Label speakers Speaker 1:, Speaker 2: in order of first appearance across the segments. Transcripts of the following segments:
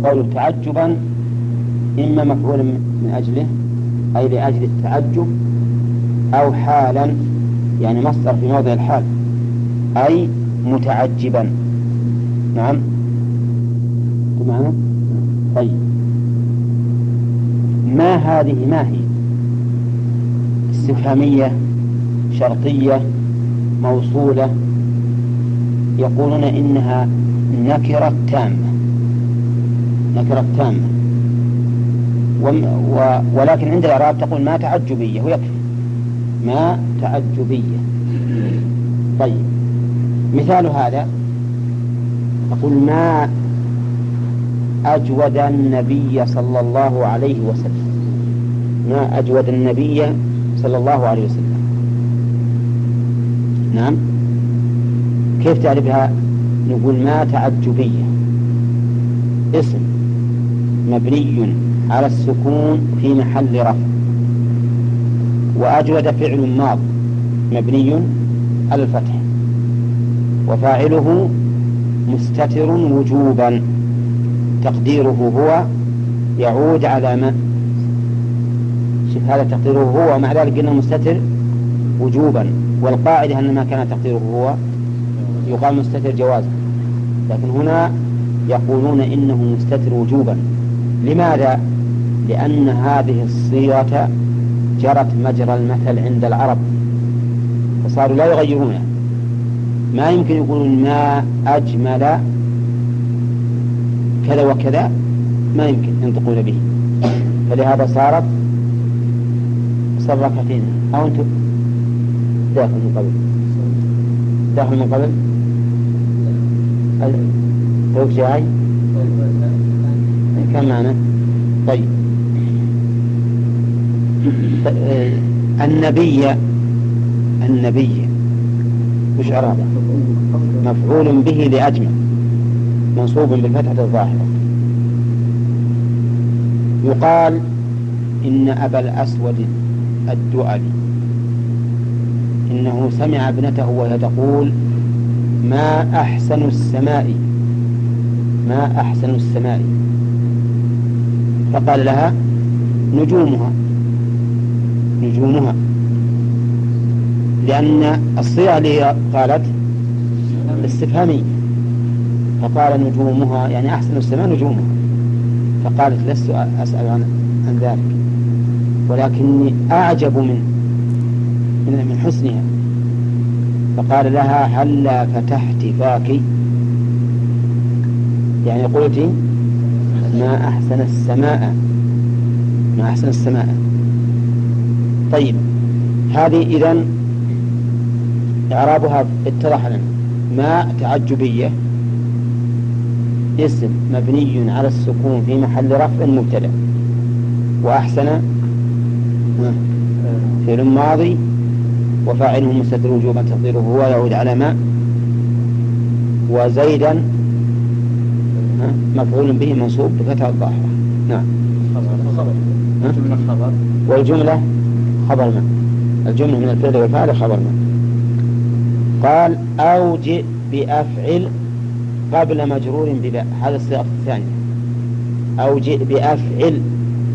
Speaker 1: وقوله تعجبا إما مفعول من أجله أي لأجل التعجب أو حالا يعني مصدر في موضع الحال أي متعجبا. نعم؟ معنا طيب. ما هذه؟ ما هي؟ استفهامية شرطية موصولة يقولون إنها نكرة تامة. نكرة تامة ولكن عند الإعراب تقول ما تعجبية. ويكفي ما تعجبية. طيب. مثال هذا. تقول ما أجود النبي صلى الله عليه وسلم. ما أجود النبي صلى الله عليه وسلم. نعم. كيف تعرفها؟ نقول ما تعجبية. اسم. مبني على السكون في محل رفع. وأجود فعل ماض مبني على الفتح. وفاعله مستتر وجوبا. تقديره هو يعود على ما شوف هذا تقديره هو ومع ذلك قلنا مستتر وجوبا. والقاعدة أن ما كان تقديره هو يقال مستتر جوازا. لكن هنا يقولون إنه مستتر وجوبا. لماذا؟ لأن هذه الصيغة جرت مجرى المثل عند العرب فصاروا لا يغيرونها ما يمكن يقولون ما أجمل كذا وكذا؟ ما يمكن ينطقون به. فلهذا صارت صار ركعتين أو أنتم؟ داخل من قبل. داخل من قبل؟ فوق جاي؟ كم معنى طيب. النبي النبي وش عرابة مفعول به لأجمل منصوب بالفتحة الظاهرة يقال إن أبا الأسود الدؤلي. إنه سمع ابنته وهي تقول ما أحسن السماء. ما أحسن السماء. فقال لها نجومها. نجومها. لأن الصيغة اللي قالت استفهامية فقال نجومها يعني أحسن السماء نجومها. فقالت لست أسأل عن, عن ذلك. ولكني أعجب من من, من حسنها. فقال لها هلا فتحت فاك يعني قلت ما أحسن السماء. ما أحسن السماء. طيب هذه إذن إعرابها اتضح لنا. ما تعجبية؟ اسم مبني على السكون في محل رفع مبتدأ. وأحسن؟ فعل ماضي وفاعله مستتر وجوبا تقديره هو يعود على ما؟ وزيدا مفعول به منصوب بفتح الظاهرة نعم. خبر والجملة خبر ما الجملة من الفعل والفعل خبر ما قال أو جئ بأفعل قبل مجرور بباء. هذا الصيغة الثانية أو جئ بأفعل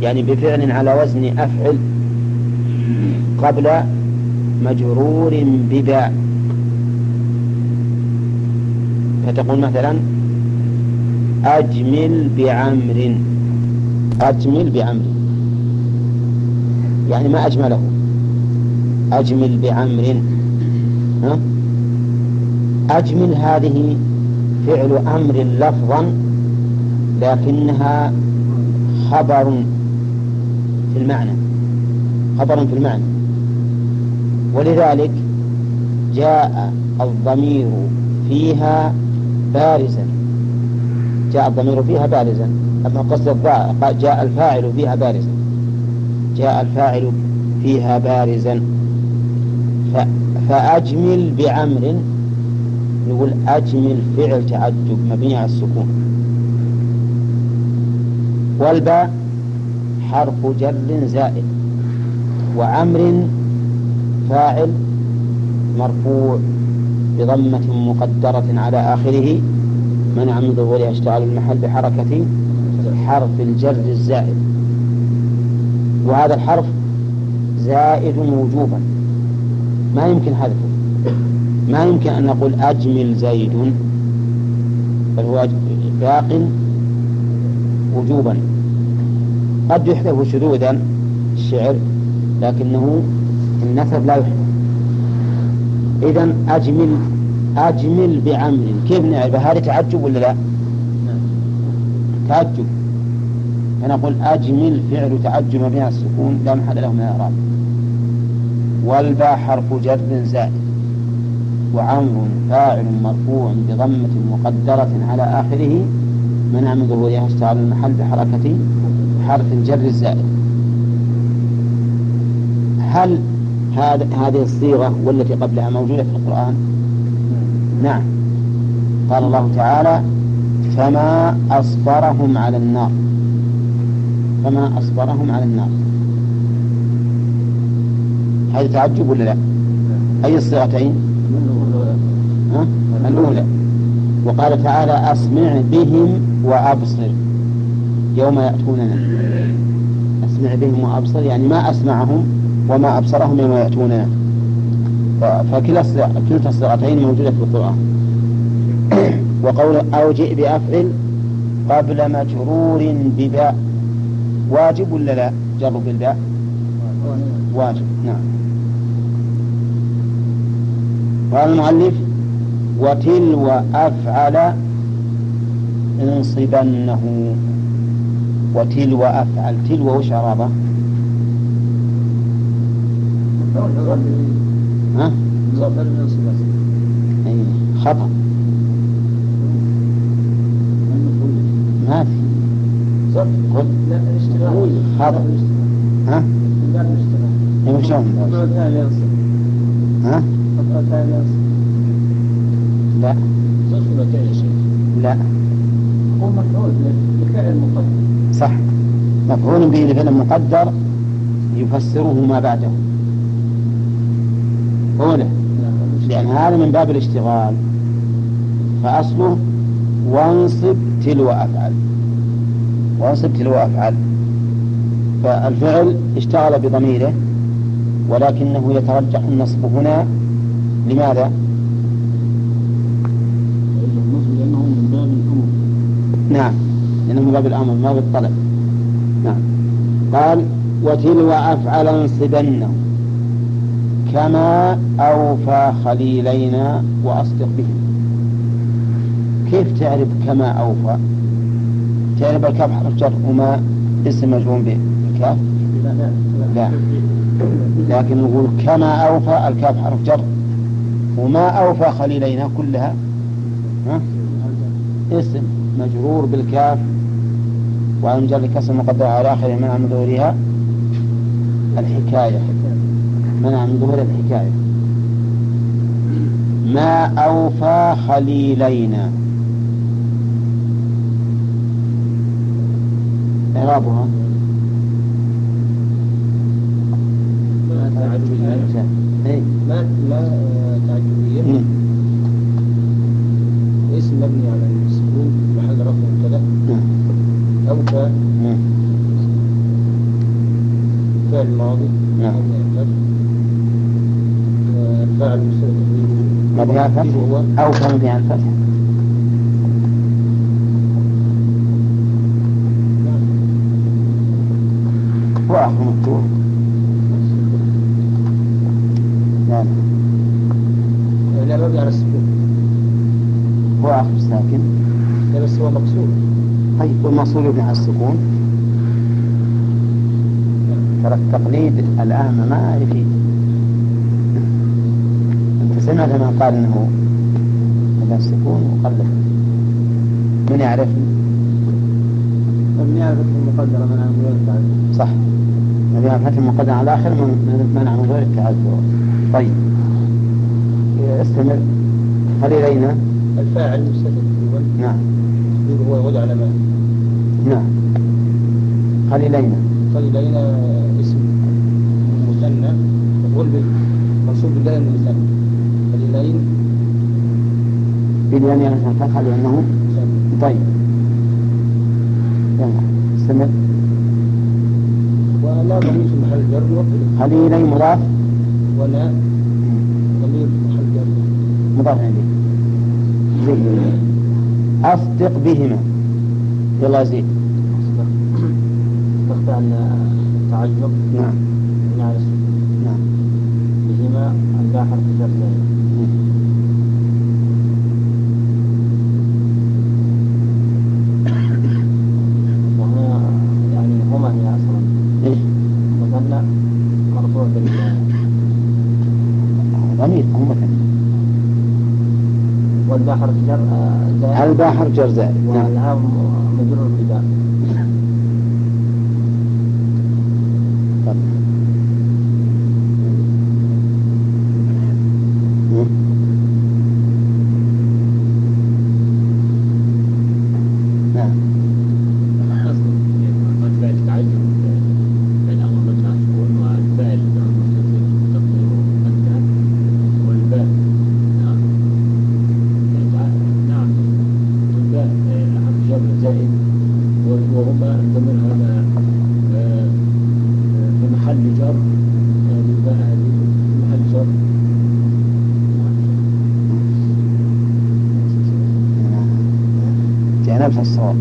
Speaker 1: يعني بفعل على وزن أفعل قبل مجرور بباء. فتقول مثلا أجمل بعمر. أجمل بعمر. يعني ما أجمله. أجمل بعمر. ها؟ أجمل هذه فعل أمر لفظا لكنها خبر في المعنى. خبر في المعنى. ولذلك جاء الضمير فيها بارزا. جاء الضمير فيها بارزا. أما قصد جاء الفاعل فيها بارزا. جاء الفاعل فيها بارزا. فأجمل بعمر نقول أجمل فعل تعجب مبني على السكون. والباء حرف جر زائد. وعمر فاعل مرفوع بضمة مقدرة على آخره. منع من ظهورها اشتغال المحل بحركة حرف الجر الزائد. وهذا الحرف زائد وجوبا. ما يمكن حذفه ما يمكن أن نقول أجمل زيد. بل هو باق وجوبا. قد يحذف شذوذا الشعر لكنه النثر لا يحذف. إذا أجمل أجمل بعمل. كيف نعرف؟ هذا تعجب ولا لا؟ تعجب. فنقول أجمل فعل تعجب بها السكون لا محل له من الإعراب. والباء حرف جر زائد. وعمر فاعل مرفوع بضمة مقدرة على آخره. منع من ظهورها اشتغل المحل بحركة حرف الجر الزائد. هل هذه الصيغة والتي قبلها موجودة في القرآن؟ نعم قال الله تعالى فما أصبرهم على النار. فما أصبرهم على النار. هذا تعجب ولا لا؟ أي الصيغتين؟ الأولى. وقال تعالى أسمع بهم وأبصر. يوم يأتوننا. أسمع بهم وأبصر يعني ما أسمعهم وما أبصرهم يوم يأتوننا. فكلا كلتا الصيغتين موجودة في القرآن. وقول أو جئ بأفعل قبل مجرور بباء. واجب ولا لا؟ جر بالباء. واجب. نعم. قال المؤلف وتلو أفعل انصبنه. وتلو أفعل. تلو وش عرابة؟ ها؟ أي خطأ ما في قل خطأ ها؟ من؟ ها؟ لا لا هو مفعول صح مفعول به لفعل مقدر يفسره ما بعده أولى لأن هذا من باب الاشتغال. فأصله وانصب تلو أفعل. وانصب تلو أفعل. فالفعل اشتغل بضميره ولكنه يترجح النصب هنا. لماذا؟ لأنه من باب الأمر نعم لأنه من باب الأمر ما بالطلب نعم. قال وتلو أفعل انصبنه. كما أوفى خليلينا وأصدق بهم كيف تعرف كما أوفى؟ تعرف الكاف حرف جر وما اسم مجرور بالكاف لا. لكن نقول كما أوفى الكاف حرف جر وما أوفى خليلينا كلها. ها؟ اسم مجرور بالكاف. وعن جر كسر مقدر على آخره من ظهورها الحكاية. منع من ظهور الحكاية. ما أوفى خليلينا إعرابها.
Speaker 2: ما تعجبية. ما ما تعجبية اسم مبني على السكون محل رفع مبتدأ نعم. أوفى. فعل ماضي. نعم فاعل
Speaker 1: أوفى مبني على الفتح وآخر مفتوح نعم
Speaker 2: لا مبني على السكون
Speaker 1: هو آخر ساكن
Speaker 2: لا بس هو مقصور
Speaker 1: طيب والمقصور يبني على السكون ترى التقليد الآن ما يفيد سمعت من قال أنه على السكون وقلد من يعرف؟
Speaker 2: من يعرف المقدرة من عن
Speaker 1: صح. الذي فتح المقدر على الآخر من منع من غير التعذر طيب. استمر. هل إلينا؟
Speaker 2: الفاعل مستتر
Speaker 1: نعم.
Speaker 2: هو يعود على ما.
Speaker 1: نعم. هل إلينا؟
Speaker 2: قال إلينا اسم مثنى مفعول به منصوب بالله المثنى فليلين
Speaker 1: باليمين الفتحة لأنه طيب. استمر
Speaker 2: ولا ضمير محل جر
Speaker 1: مضاف.
Speaker 2: ولا ضمير في محل جر.
Speaker 1: مضاف إليه زيد أصدق بهما. يلا زيد
Speaker 3: تخفى عن التعجب
Speaker 1: نعم
Speaker 3: من على السكون
Speaker 1: نعم
Speaker 3: بهما الباء حرف جر زائد وهنا يعني هما هي أصلا
Speaker 1: إيش
Speaker 3: مثنى مرفوع بال
Speaker 1: ضمير هم كان
Speaker 3: والباء حرف جر آه، زائد
Speaker 1: الباء حرف جر زائد نعم
Speaker 3: والهاء مجرور بالباء
Speaker 1: طب. مم. نعم
Speaker 2: الفعل تعجب بين أمر مجمع سكون والفعل المستتر تقديره انت والباء نعم نعم الباء حرف جر زائد وهما الضمير هذا آه، في محل جر هذه الباء هذه في محل جر
Speaker 1: جاء نفس الصواب؟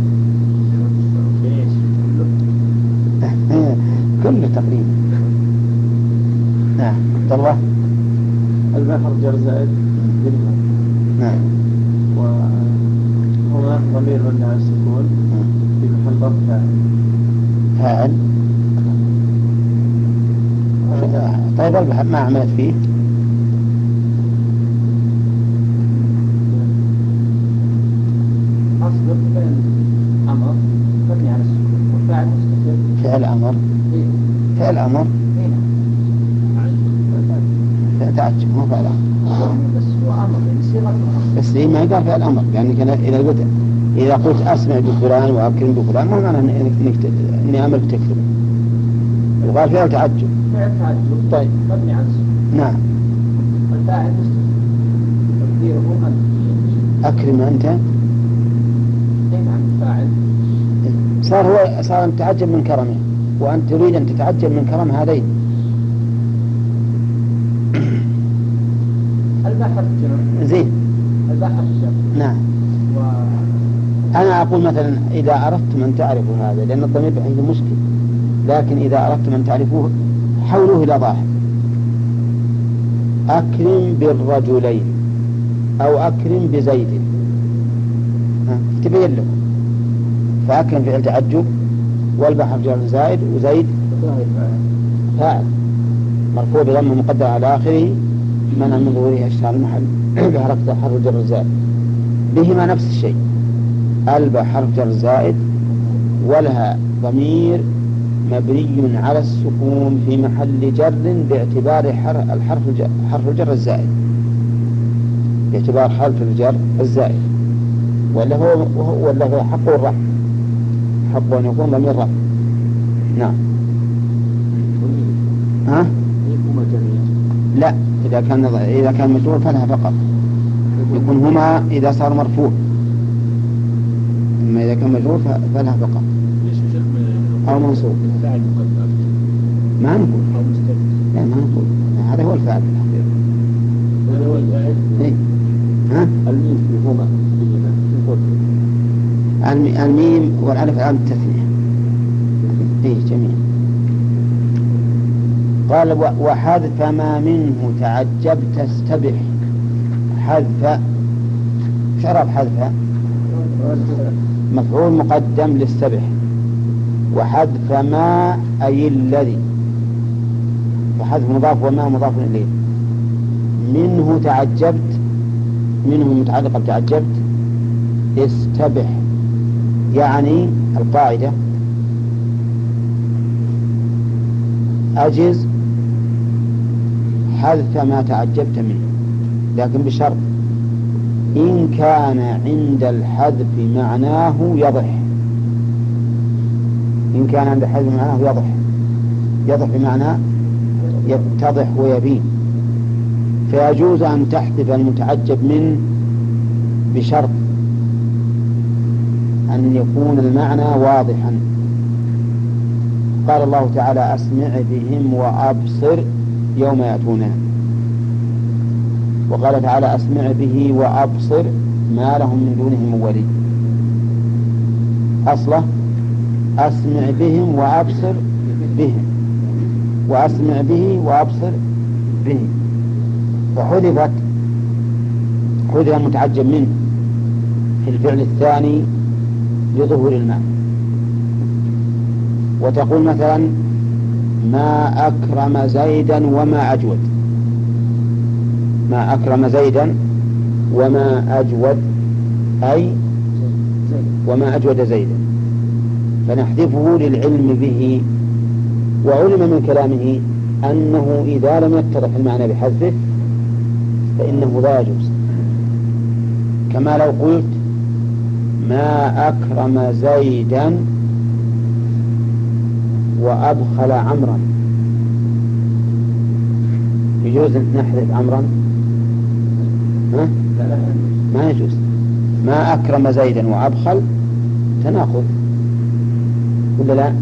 Speaker 1: كله تقريبا نعم. عبد الله.
Speaker 3: الباء حرف جر زائد بهما
Speaker 1: نعم.
Speaker 3: وهما ضمير على السكون في محل رفع
Speaker 1: فاعل. طيب البحر ما عملت فيه
Speaker 3: أصدق فعل أمر مبني على السكون والفاعل مستتر
Speaker 1: فعل أمر فعل أمر تعجب مو فعل أمر
Speaker 3: بس هو أمر
Speaker 1: إيه ما قال فعل أمر يعني كان إذا قلت إذا قلت أسمع بفلان وأكرم بفلان ما معنى إنك إني أمرك تكرم يقال فعل تعجب
Speaker 3: فعل تعجب.
Speaker 1: طيب.
Speaker 3: مبني على
Speaker 1: نعم.
Speaker 3: تقديره أنت
Speaker 1: أكرم أنت؟
Speaker 3: أي نعم فاعل
Speaker 1: صار هو صار تتعجب من كرمه. وأنت تريد أن تتعجب من كرم هذين.
Speaker 3: جر
Speaker 1: زين.
Speaker 3: جر
Speaker 1: نعم.
Speaker 3: و
Speaker 1: أنا أقول مثلا إذا أردت من تعرف هذا لأن الضمير بحيث مشكل لكن إذا أردت من تعرفوه حولوه إلى ظاهر. أكرم بالرجلين أو أكرم بزيد. تبين له. فأكرم فعل تعجب. والبحر جر زائد وزيد
Speaker 3: فاعل.
Speaker 1: مرفوع بضم مقدر على آخره منع من ظهوره أشهر المحل. بحركة حرف الجر الزائد بهما نفس الشيء. البا حرف جر زائد ولها ضمير مبني على السكون في محل جر باعتبار حر- الحرف حرف الجر الزائد. باعتبار حرف الجر الزائد. ولا هو ولا هو حقه الرفع. حقه أن يكون ضمير رفع نعم. ها؟ لا إذا كان إذا كان مجرور فلها فقط. يكون هما إذا صار مرفوع. أما إذا كان مجرور فلها فقط. أو منصوب. ما نقول. لا ما نقول. هذا هو الفاعل في الحقيقة
Speaker 2: هذا هو الفاعل.
Speaker 1: إيه؟ ها؟
Speaker 3: الميم في هما.
Speaker 1: الميم والألف علامة التثنية إيه جميل. قال وحذف ما منه تعجبت استبح حذف شرب حذف مفعول مقدم للسبح. وحذف ما أي الذي. وحذف مضاف وما مضاف إليه. منه تعجبت منه متعلقة بتعجبت استبح. يعني القاعدة. أجز حذف ما تعجبت منه لكن بشرط إن كان عند الحذف معناه يضح. إن كان عند الحذف معناه يضح. يضح بمعنى يتضح ويبين. فيجوز أن تحذف المتعجب منه بشرط أن يكون المعنى واضحا. قال الله تعالى أسمع بهم وأبصر يوم يأتوننا وقال تعالى أسمع به وأبصر ما لهم من دونه من ولي. أصله أسمع بهم وأبصر بهم. وأسمع به وأبصر به فحذفت حذف المتعجب منه. في الفعل الثاني لظهور المعنى وتقول مثلا ما أكرم زيدا وما أجود. ما أكرم زيدا وما أجود أي وما أجود زيدا. فنحذفه للعلم به. وعلم من كلامه أنه إذا لم يتضح المعنى بحذفه فإنه لا يجوز. كما لو قلت ما أكرم زيدا وأبخل عمرا. يجوز نحذف عمرا؟ ها؟ ما يجوز. ما أكرم زيدا وأبخل تناقض. ولا لا؟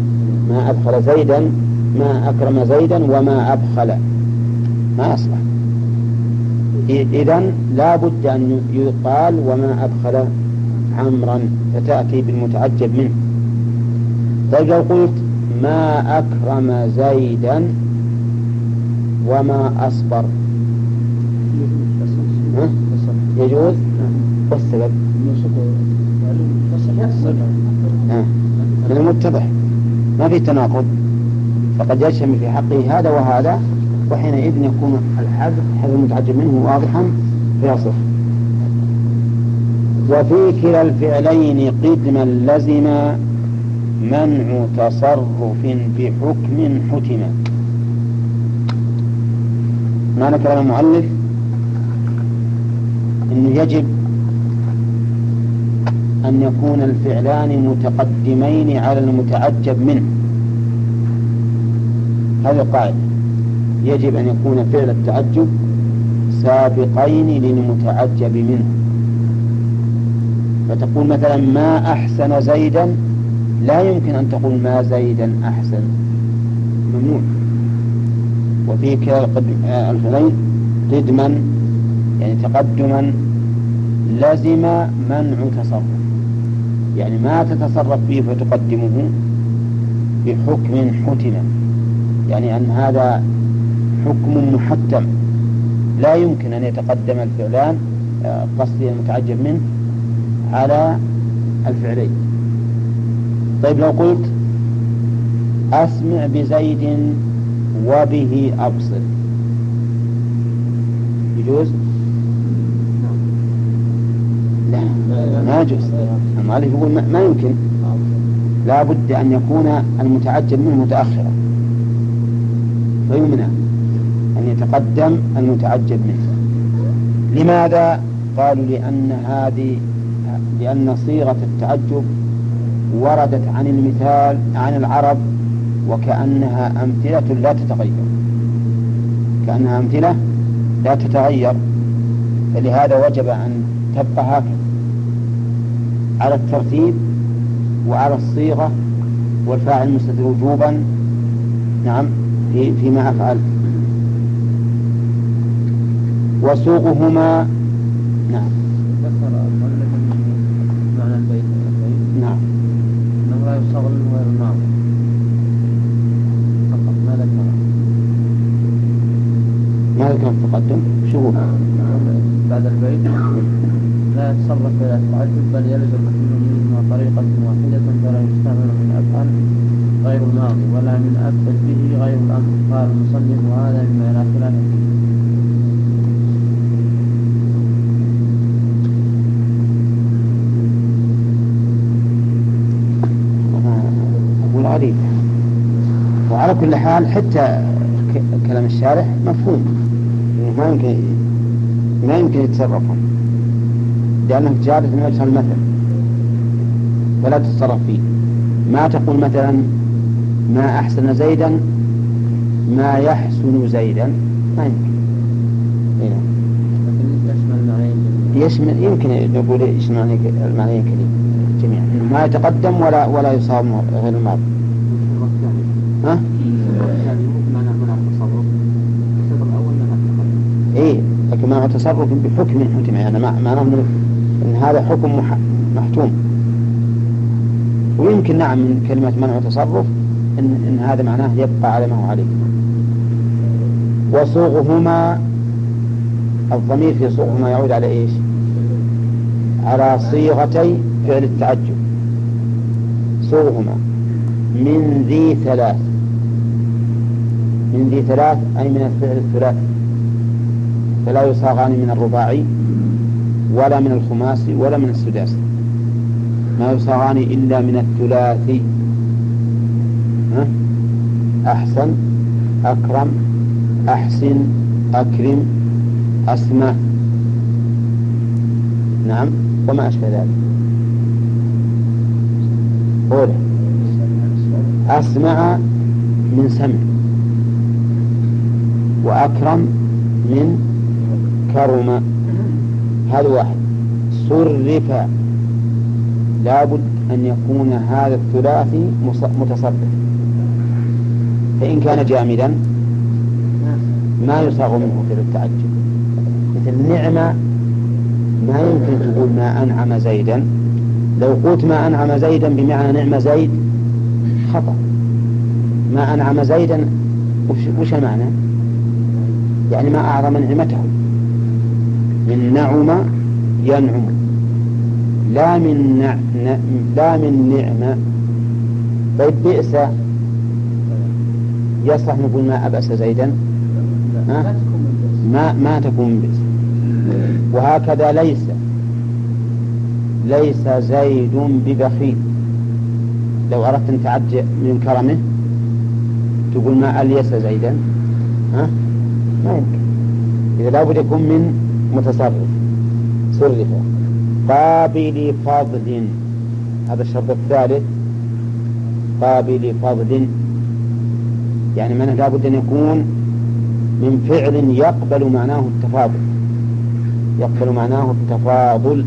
Speaker 1: ما أبخل زيدا ما أكرم زيدا وما أبخل. ما أصلح. إذا لا بد أن يقال وما أبخل عمرا فتأتي بالمتعجب منه. طيب لو قلت ما أكرم زيدا وما أصبر؟ يجوز؟ والسبب من المتضح ما في تناقض. فقد يشتمل في حقه هذا وهذا وحينئذ يكون الحذف حذف المتعجب منه واضحا فيصح وفي كلا الفعلين قدما لزم منع تصرف بحكم حتم. معنى كلام المؤلف؟ انه يجب أن يكون الفعلان متقدمين على المتعجب منه. هذه القاعدة. يجب أن يكون فعل التعجب سابقين للمتعجب منه. فتقول مثلا ما أحسن زيدا لا يمكن أن تقول ما زيدا أحسن. ممنوع وفي كلا الفعلين قدما يعني تقدما لزم منع تصرف. يعني ما تتصرف به فتقدمه بحكم حتم يعني أن هذا حكم محتم. لا يمكن أن يتقدم الفعلان آه، قصدي المتعجب منه. على الفعلين. طيب لو قلت أسمع بزيد وبه أبصر. يجوز؟ لا ما يجوز. المؤلف يقول ما يمكن. لا بد أن يكون المتعجب منه متأخرا. فيمنع أن يتقدم المتعجب منه. لماذا؟ قالوا لأن هذه لأن صيغة التعجب وردت عن المثال عن العرب وكأنها أمثلة لا تتغير. كأنها أمثلة لا تتغير. فلهذا وجب أن تبقى هكذا. على الترتيب وعلى الصيغة والفاعل مستتر وجوبا. نعم في فيما أفعل وسوقهما نعم
Speaker 3: ذكر المؤلف معنى البيت
Speaker 1: نعم
Speaker 3: انه لا يصغر غير الماضي فقط ما ذكر
Speaker 1: ما ذكر التقدم شو هو؟
Speaker 3: بعد البيت لا يتصرف إلى التعجب بل يلزم منهما طريقة واحدة فلا يستعمل من أفعل غير الماضي ولا من أفعل به غير الأمر قال المصنف وهذا مما لا خلاف فيه
Speaker 1: غريب وعلى كل حال حتى كلام الشارح مفهوم ما يمكن ما يمكن يتصرفون. لأنه جارة من وجه المثل فلا تتصرف فيه. ما تقول مثلا ما أحسن زيدا ما يحسن زيدا. ما يمكن. إيه.
Speaker 3: يشمل
Speaker 1: يمكن نقول يشمل المعنيين كريم جميعا. ما يتقدم ولا ولا يصاب غير الماضي. ها؟ إيه. لكن مع تصرف بحكم حكم يعني معناه أن هذا حكم محتوم. ويمكن نعم من كلمة منع تصرف إن, إن هذا معناه يبقى على ما هو عليه. وصوغهما الضمير في صوغهما يعود على إيش؟ على صيغتي فعل التعجب. صوغهما من ذي ثلاث. من ذي ثلاث أي من الفعل الثلاثي فلا يصاغان من الرباعي. ولا من الخماسي ولا من السداسي ما يصاغان إلا من الثلاثي. ها؟ أحسن أكرم أحسن أكرم أسمع نعم وما أشبه ذلك. قول. أسمع من سمع. وأكرم من كرم. هذا واحد. صرف لابد أن يكون هذا الثلاثي متصرف. فإن كان جامدا ما يصاغ منه في التعجب. مثل نعمة ما يمكن تقول ما أنعم زيدا. لو قلت ما أنعم زيدا بمعنى نعم زيد خطأ. ما أنعم زيدا وش المعنى؟ يعني ما أعظم نعمته. من نعم ينعم. لا من نع... ن... لا من نعمة. طيب بئس. يصلح نقول ما أبأس زيدا؟ ها؟ ما ما تكون بئس. وهكذا ليس. ليس زيد ببخيل. لو أردت أن تعجب من كرمه تقول ما أليس زيدا؟ ها؟ ما يمكن. إذا لابد يكون من متصرف صرف. قابل فضل. هذا الشرط الثالث. قابل فضل. يعني من لابد أن يكون من فعل يقبل معناه التفاضل. يقبل معناه التفاضل.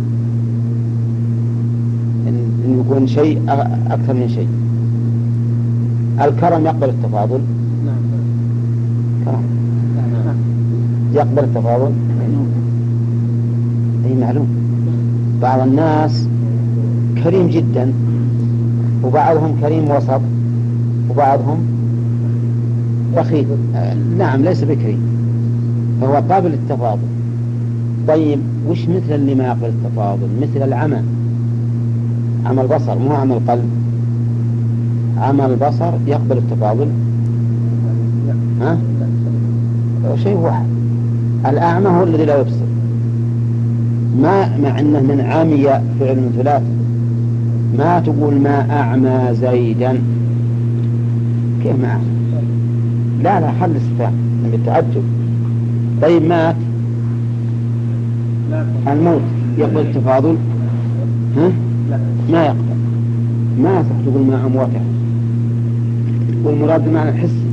Speaker 1: أن يكون شيء أكثر من شيء. الكرم يقبل التفاضل. نعم. كرم. يقبل التفاضل. معلوم بعض الناس كريم جدا وبعضهم كريم وسط وبعضهم بخيل نعم ليس بكريم فهو قابل للتفاضل. طيب وش مثل اللي ما يقبل التفاضل مثل العمى عمى البصر مو عمى القلب عمى البصر يقبل التفاضل. ها؟ شيء واحد. الأعمى هو الذي لا يبصر. ما مع أنه من عمي فعل من ثلاث. ما تقول ما أعمى زيدا. كيف ما أعمى؟ لا لا حل استفهام بالتعجب طيب مات. الموت. يقبل التفاضل. ها؟ ما يقبل. ما يصح تقول ما أموته والمراد بالمعنى الحسي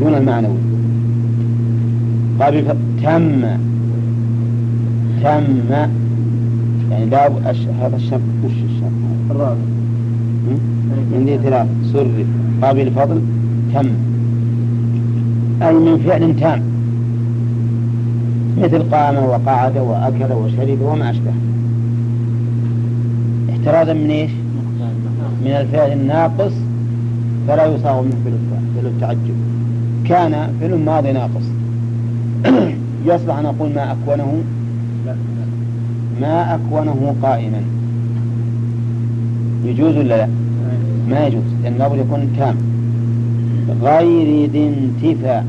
Speaker 1: دون المعنوي. قابل تم تم يعني لا هذا الشرط وش الشرط الرابع. عندي ثلاث صرف قابل فضل تم. أي من فعل تام. مثل قام وقعد وأكل وشرب وما أشبه. احترازا من إيش؟ من الفعل الناقص فلا يصاغ منه فعل التعجب. كان فعل ماضي ناقص. يصلح أن أقول ما أكونه. ما أكونه قائما. يجوز ولا لا؟ ما يجوز. لأن لابد يكون تام غير ذي انتفاء.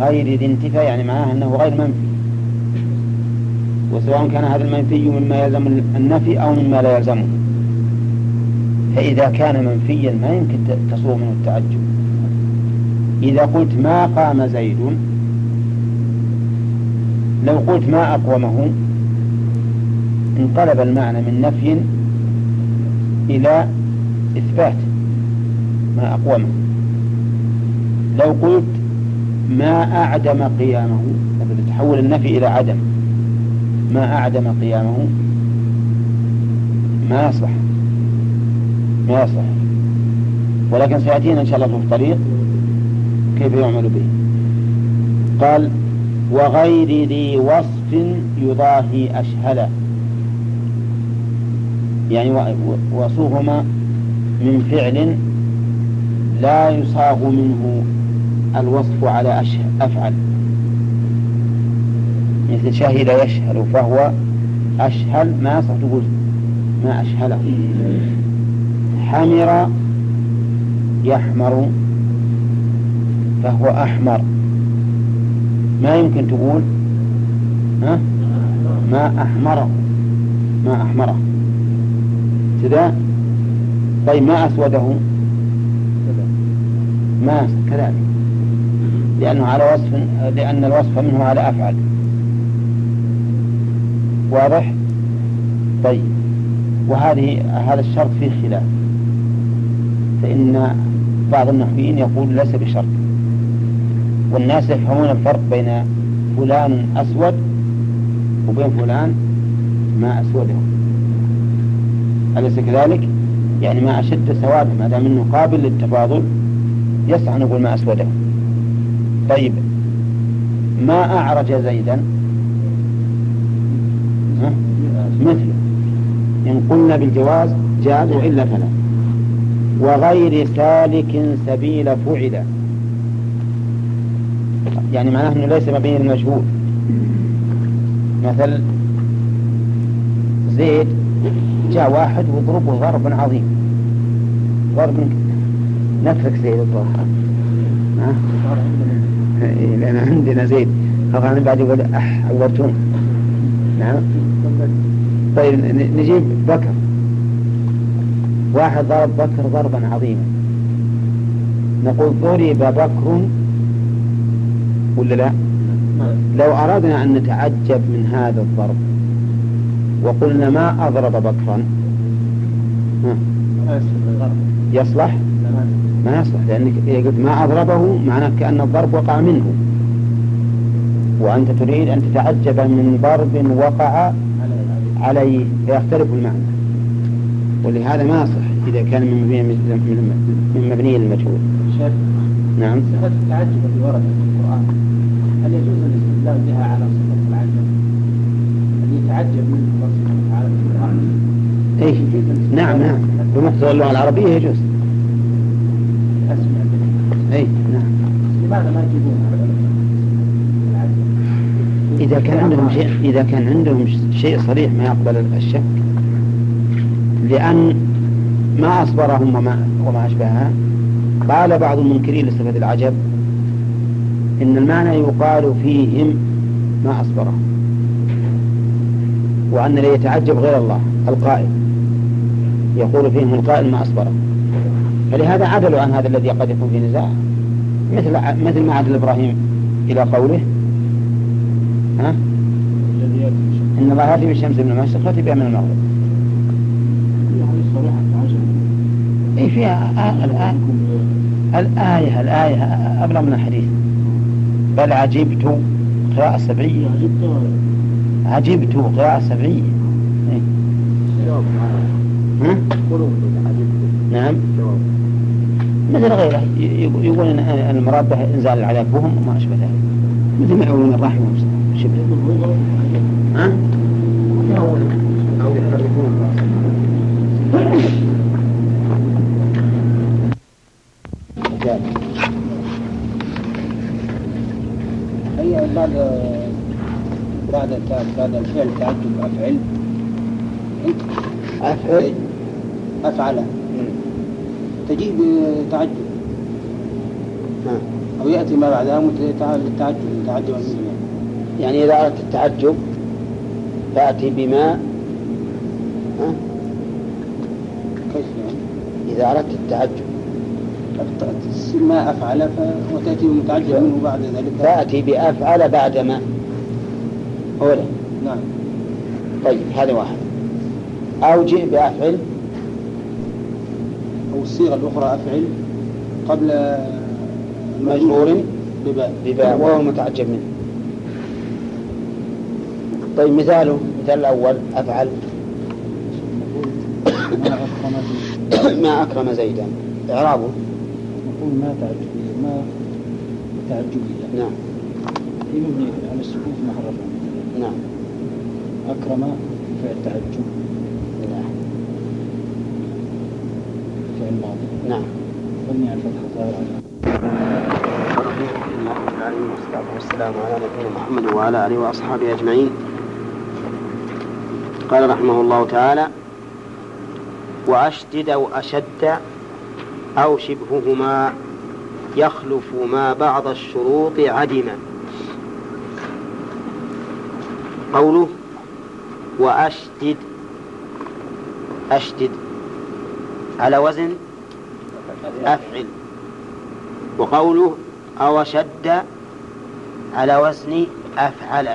Speaker 1: غير ذي انتفاء يعني معناه أنه غير منفي. وسواء كان هذا المنفي مما يلزم النفي أو مما لا يلزمه. فإذا كان منفيا ما يمكن تصور منه التعجب. إذا قلت ما قام زيد لو قلت ما أقومه انقلب المعنى من نفي إلى إثبات ما أقومه لو قلت ما أعدم قيامه تحول النفي إلى عدم. ما أعدم قيامه ما يصلح ما يصلح ولكن سيأتينا إن شاء الله في الطريق كيف يعمل به. قال وغير ذي وصف يضاهي أشهلا يعني وصوهما من فعل لا يصاغ منه الوصف على أفعل. مثل شهد يشهل فهو أشهل ما يصح تقول ما أشهله حمر يحمر فهو أحمر. ما يمكن تقول؟ ها؟ ما أحمره ما أحمره كذا طيب ما أسوده؟ ما كذلك. لأنه على وصف لأن الوصف منه على أفعل. واضح؟ طيب. وهذه هذا الشرط فيه خلاف. فإن بعض النحويين يقول ليس بشرط. والناس يفهمون الفرق بين فلان أسود وبين فلان ما أسوده. أليس كذلك؟ يعني ما أشد سواده ما دام أنه قابل للتفاضل يسعى نقول ما أسوده. طيب ما أعرج زيدا؟ مثله إن قلنا بالجواز جاز وإلا فلا. وغير سالك سبيل فعل. يعني معناه أنه ليس مبني المجهول مثل زيد جاء واحد وضربه ضربا عظيم. ضرب نترك زيد الضرب لأن عندنا زيد طبعا بعد يقول أح عورتون نعم. طيب نجيب بكر. واحد ضرب بكر ضربا عظيما. نقول ضرب بكر ولا لا؟ لو أردنا أن نتعجب من هذا الضرب. وقلنا ما أضرب بكرا يصلح؟ ما يصلح لأنك إذا قلت ما أضربه معناه كأن الضرب وقع منه. وأنت تريد أن تتعجب من ضرب وقع عليه فيختلف المعنى. ولهذا ما يصح إذا كان من مبني من مبني المجهول. نعم.
Speaker 3: صفة التعجب التي وردت في القرآن هل يجوز الاستدلال بها على صفة العجب؟ أن يتعجب منه الله سبحانه وتعالى في القرآن
Speaker 1: اي نعم نعم. بمقتضى اللغة العربية يجوز اي نعم.
Speaker 3: لماذا ما يجيبون
Speaker 1: إذا كان عندهم شيء إذا كان عندهم شيء صريح ما يقبل الشك لأن ما أصبرهم وما وما أشبهها قال بعض المنكرين لصفة العجب إن المعنى يقال فيهم ما أصبرهم وأن لا يتعجب غير الله القائل. يقول فيهم القائل ما أصبره فلهذا عدلوا عن هذا الذي قد يكون في نزاع مثل مثل ما عدل إبراهيم إلى قوله ها؟ إن الله يأتي بالشمس من المشرق ويأتي بها من المغرب. أي فيها الآية الآية الآية أبلغ من الحديث بل عجبت قراءة سبعية عجبت قراءة سبعية إيه؟ نعم. مثل غيره. يقول إن المراد به إنزال العذاب بهم وما أشبه ذلك. مثل ما يقولون الرحمه شبه ها؟
Speaker 3: هي بعد بعد بعد الفعل تعجب أفعل؟
Speaker 1: أفعل.
Speaker 3: أفعل تجيب تعجب
Speaker 1: ها.
Speaker 3: أو يأتي ما بعدها التعجب متعجبا منه
Speaker 1: يعني إذا أردت التعجب تاتي بما ها؟
Speaker 3: كيف يعني؟
Speaker 1: إذا أردت التعجب
Speaker 3: ما أفعل. وتأتي متعجب منه بعد ذلك
Speaker 1: تاتي بأفعل بعد ما أولا
Speaker 3: نعم
Speaker 1: طيب هذا واحد أو جئ بأفعل
Speaker 3: أو الصيغة الأخرى أفعل قبل
Speaker 1: مجرور
Speaker 3: بباء.
Speaker 1: بباء وهو متعجب منه. طيب مثاله مثال الأول أفعل. ما أكرم زيدا. إعرابه.
Speaker 2: نقول ما تعجبية ما تعجبية
Speaker 1: نعم.
Speaker 2: هي مبنية على محل رفع
Speaker 1: نعم.
Speaker 2: أكرم فعل تعجب فعل ماضي
Speaker 1: نعم.
Speaker 2: مبني على الفتحة ظاهر على
Speaker 1: والصلاة والسلام على نبينا محمد وعلى آله وأصحابه أجمعين. قال رحمه الله تعالى وأشدد أو أشد أو شبههما يخلف ما بعض الشروط عدما. قوله وأشدد. أشدد. على وزن أفعل. وقوله أو شد على وزن أفعل.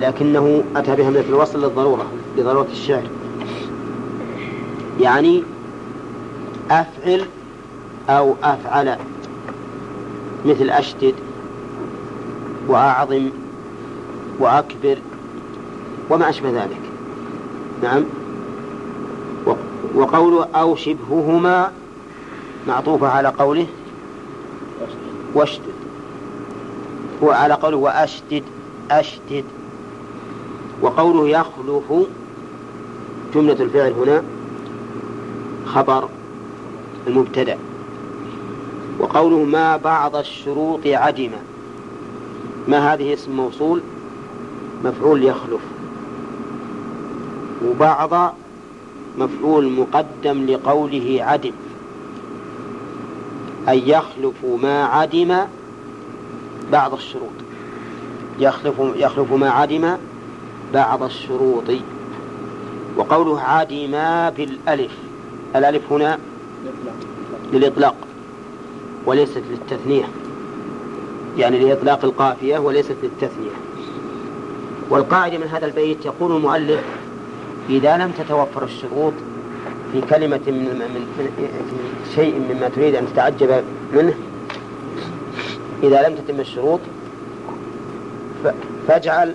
Speaker 1: لكنه أتى بهمزة الوصل للضرورة لضرورة الشعر. يعني أفعل أو أفعل. مثل أشدد وأعظم وأكبر وما أشبه ذلك. نعم؟ وقوله أو شبههما معطوفة على قوله واشدد هو على قوله وأشدد أشدد وقوله يخلف جملة الفعل هنا خبر المبتدأ. وقوله ما بعض الشروط عدم. ما هذه اسم موصول؟ مفعول يخلف. وبعض مفعول مقدم لقوله عدم أي يخلف ما عدم بعض الشروط. يخلف يخلف ما عدم بعض الشروط. وقوله عدم بالألف الألف هنا للإطلاق وليست للتثنية. يعني لإطلاق القافية وليست للتثنية. والقاعدة من هذا البيت يقول المؤلف إذا لم تتوفر الشروط في كلمة من, من, في شيء مما تريد أن تتعجب منه إذا لم تتم الشروط فاجعل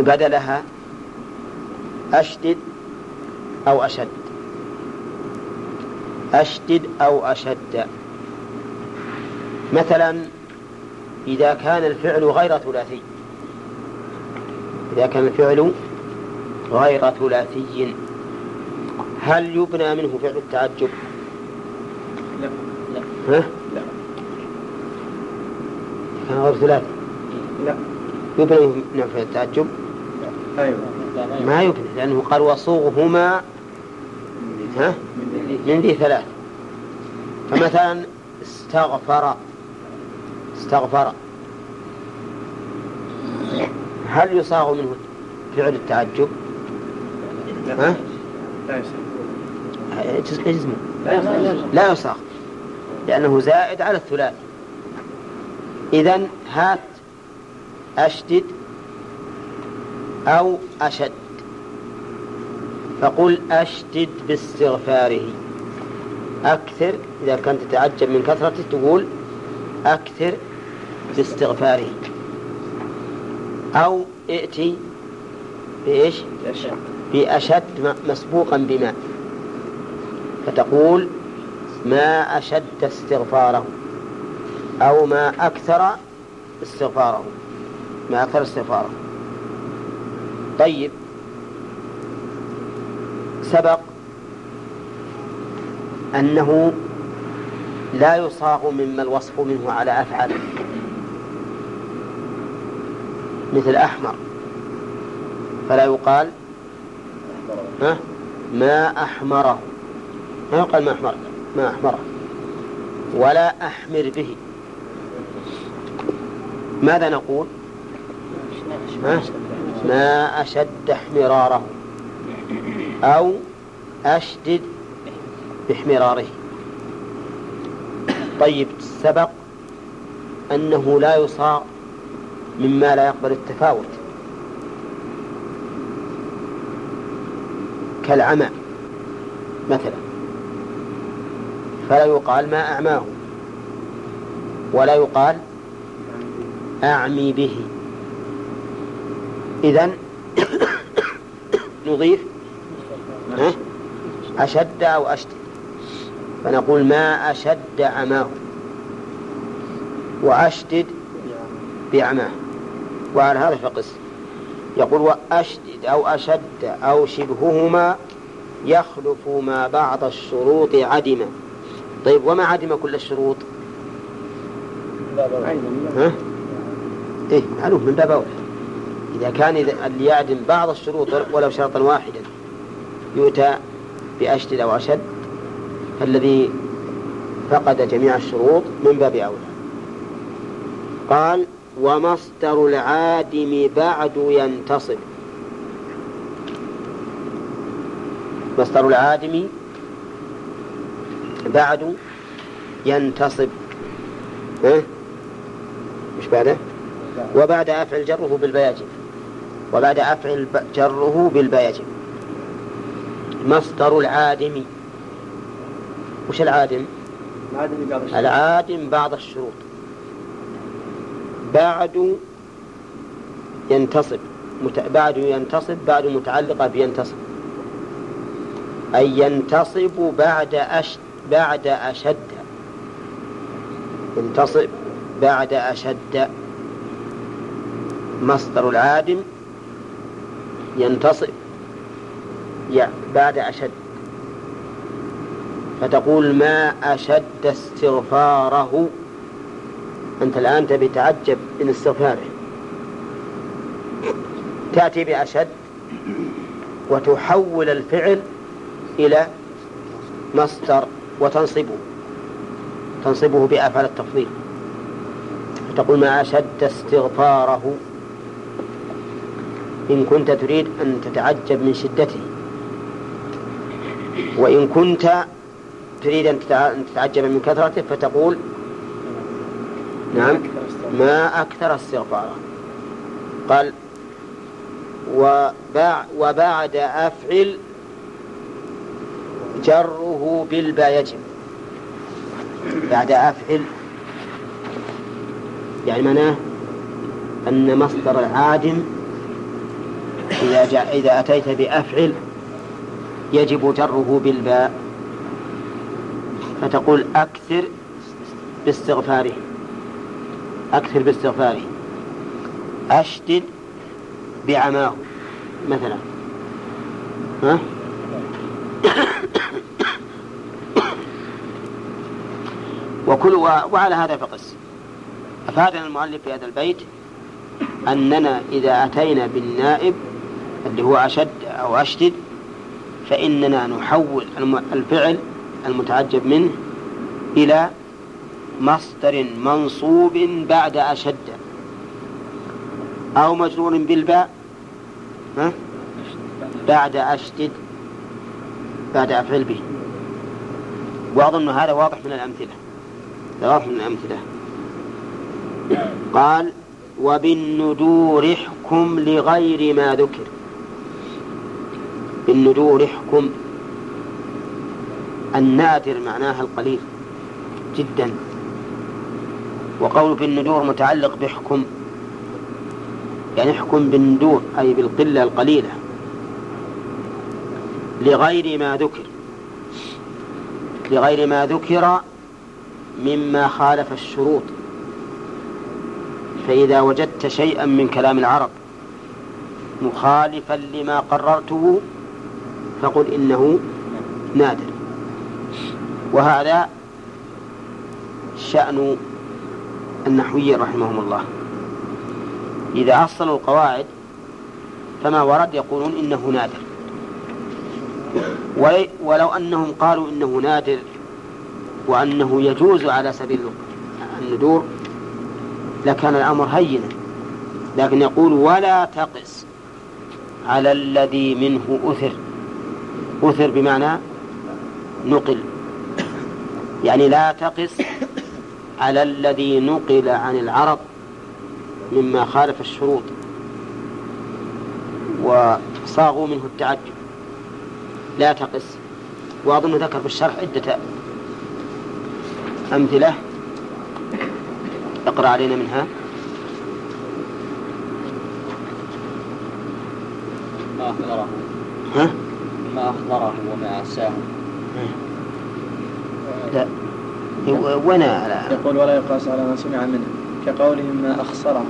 Speaker 1: بدلها أشدد أو أشد. أشدد أو أشد. مثلا إذا كان الفعل غير ثلاثي إذا كان الفعل غير ثلاثي هل يبنى منه فعل التعجب؟
Speaker 2: لا. لا.
Speaker 1: ها؟
Speaker 2: لا
Speaker 1: كان غير ثلاثي.
Speaker 2: لا.
Speaker 1: يبنى منه فعل التعجب؟
Speaker 2: أيوه.
Speaker 1: ما يبنى لأنه قال وصوغهما ها؟ من ذي ثلاث. فمثلا استغفر. استغفر. هل يصاغ منه فعل التعجب؟ ها؟
Speaker 2: لا يصح
Speaker 1: اجزم لا يصاغ. لأنه زائد على الثلاثي إذا هات أشدد أو أشد. فقل أشدد باستغفاره. أكثر إذا كنت تتعجب من كثرته تقول أكثر باستغفاره. أو ائتي بإيش؟ بأشد. مسبوقا بما. فتقول ما أشد استغفاره أو ما أكثر استغفاره. ما أكثر استغفاره. طيب. سبق أنه لا يصاغ مما الوصف منه على أفعال مثل أحمر. فلا يقال ها؟ ما أحمره. ما يقال ما أحمر. ما أحمره. ولا أحمر به. ماذا نقول؟ ما أشد احمراره. أو أشدد باحمراره. طيب سبق أنه لا يصاغ مما لا يقبل التفاوت. كالعمى مثلا. فلا يقال ما أعماه ولا يقال أعمي به. إذا نضيف؟ أشد أو أشدد فنقول ما أشد عماه. وأشدد بعماه. وعلى هذا فقس يقول وأشدد أو أشد أو شبههما يخلف ما بعض الشروط عدما. طيب وما عدم كل الشروط؟ ها؟ إيه معلوم من باب أولى إذا كان اللي يعدم بعض الشروط ولو شرطا واحدا يؤتى بأشد أو أشد فالذي فقد جميع الشروط من باب أولى. قال ومصدر العادم بعد ينتصب. مصدر العادم بعد ينتصب. ها؟ مش بعده؟ وبعد أفعل جره بالبياجم. وبعد أفعل جره بالبياجم. مصدر العادم. وش العادم؟ العادم بعض الشروط. بعد ينتصب بعد ينتصب بعد متعلقة بينتصب. أي ينتصب بعد أش بعد أشد. ينتصب بعد أشد. مصدر العادم ينتصب بعد أشد. فتقول ما أشد استغفاره أنت الآن تبي تعجب من استغفاره تأتي بأشد وتحول الفعل إلى مصدر وتنصبه. تنصبه بأفعال التفضيل. فتقول ما أشد استغفاره. إن كنت تريد أن تتعجب من شدته. وإن كنت تريد أن تتعجب من كثرته فتقول نعم. ما أكثر استغفاره قال وبعد أفعل جره بالبا يجب بعد أفعل يعني معناه أن مصدر العادم إذا جاء إذا أتيت بأفعل يجب جره بالباء فتقول أكثر باستغفاره. أكثر باستغفاره أشدد بعماه مثلا. ها؟ وكل وعلى هذا فقس. أفادنا المؤلف في هذا البيت أننا إذا أتينا بالنائب اللي هو أشد أو أشدد فإننا نحول الفعل المتعجب منه إلى مصدر منصوب بعد أشد. أو مجرور بالباء. ها؟ بعد أشدد بعد أفعل به. وأظن هذا واضح من الأمثلة. واضح من الأمثلة. قال وبالندور احكم لغير ما ذكر. بالندور احكم. النادر معناها القليل جدا. وقول بالندور متعلق بحكم يعني احكم بالندور أي بالقلة القليلة لغير ما ذكر لغير ما ذكر مما خالف الشروط. فإذا وجدت شيئا من كلام العرب مخالفا لما قررته فقل إنه نادر. وهذا شأن النحويين رحمهم الله. إذا أصلوا القواعد فما ورد يقولون إنه نادر. ولو أنهم قالوا إنه نادر وأنه يجوز على سبيل الندور لكان الأمر هينا. لكن يقول ولا تقس على الذي منه أثر. أثر بمعنى نقل. يعني لا تقس على الذي نقل عن العرب مما خالف الشروط وصاغوا منه التعجب. لا تقس وأظن ذكر في الشرح عدة أمثلة. اقرأ علينا منها.
Speaker 3: ما أكثره
Speaker 1: ها؟
Speaker 3: ما
Speaker 4: أخضره وما أساه
Speaker 1: لا. وين لا.
Speaker 3: يقول ولا يقاس على ما سمع منه كقولهم ما أخسره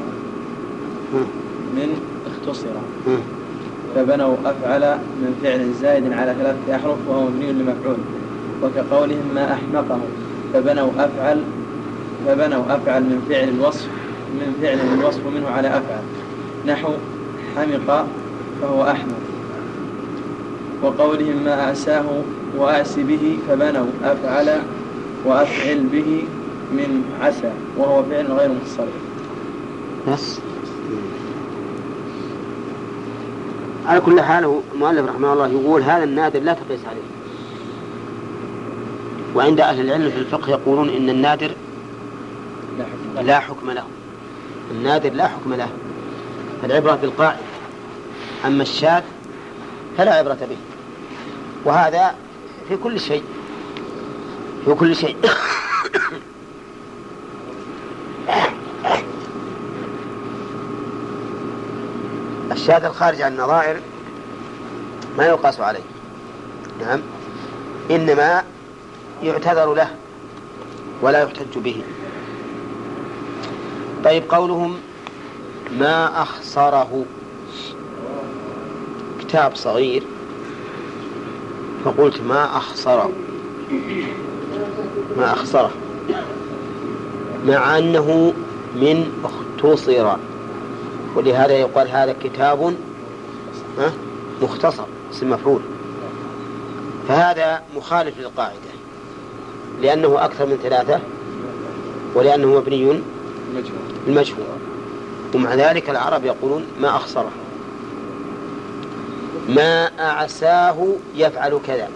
Speaker 3: من اختصر. فبنوا أفعل من فعل زائد على ثلاثة أحرف وهو مبني لمفعول وكقولهم ما أحمقه فبنوا أفعل فبنوا أفعل من فعل الوصف من فعل الوصف منه على أفعل نحو حمق فهو أحمق وقولهم ما أعساه وأعس به فبنوا أفعل وأفعل به من عسى وهو فعل غير متصرف.
Speaker 1: بس على كل حال المؤلف رحمه الله يقول هذا النادر لا تقيس عليه. وعند أهل العلم في الفقه يقولون إن النادر
Speaker 3: لا حكم
Speaker 1: لا حكم له. النادر لا حكم له. العبرة بالقاعدة. أما الشاذ فلا عبرة به. وهذا في كل شيء. في كل شيء. الشاذ الخارج عن النظائر ما يقاس عليه. نعم. إنما يعتذر له ولا يحتج به. طيب قولهم ما أخسره. كتاب صغير. فقلت ما أخسره. ما أخسره. مع أنه من اختصر. ولهذا يقال هذا كتاب مختصر اسم مفعول. فهذا مخالف للقاعدة. لأنه أكثر من ثلاثة ولأنه مبني المجهول ومع ذلك العرب يقولون ما أخسره. ما أعساه يفعل كذا.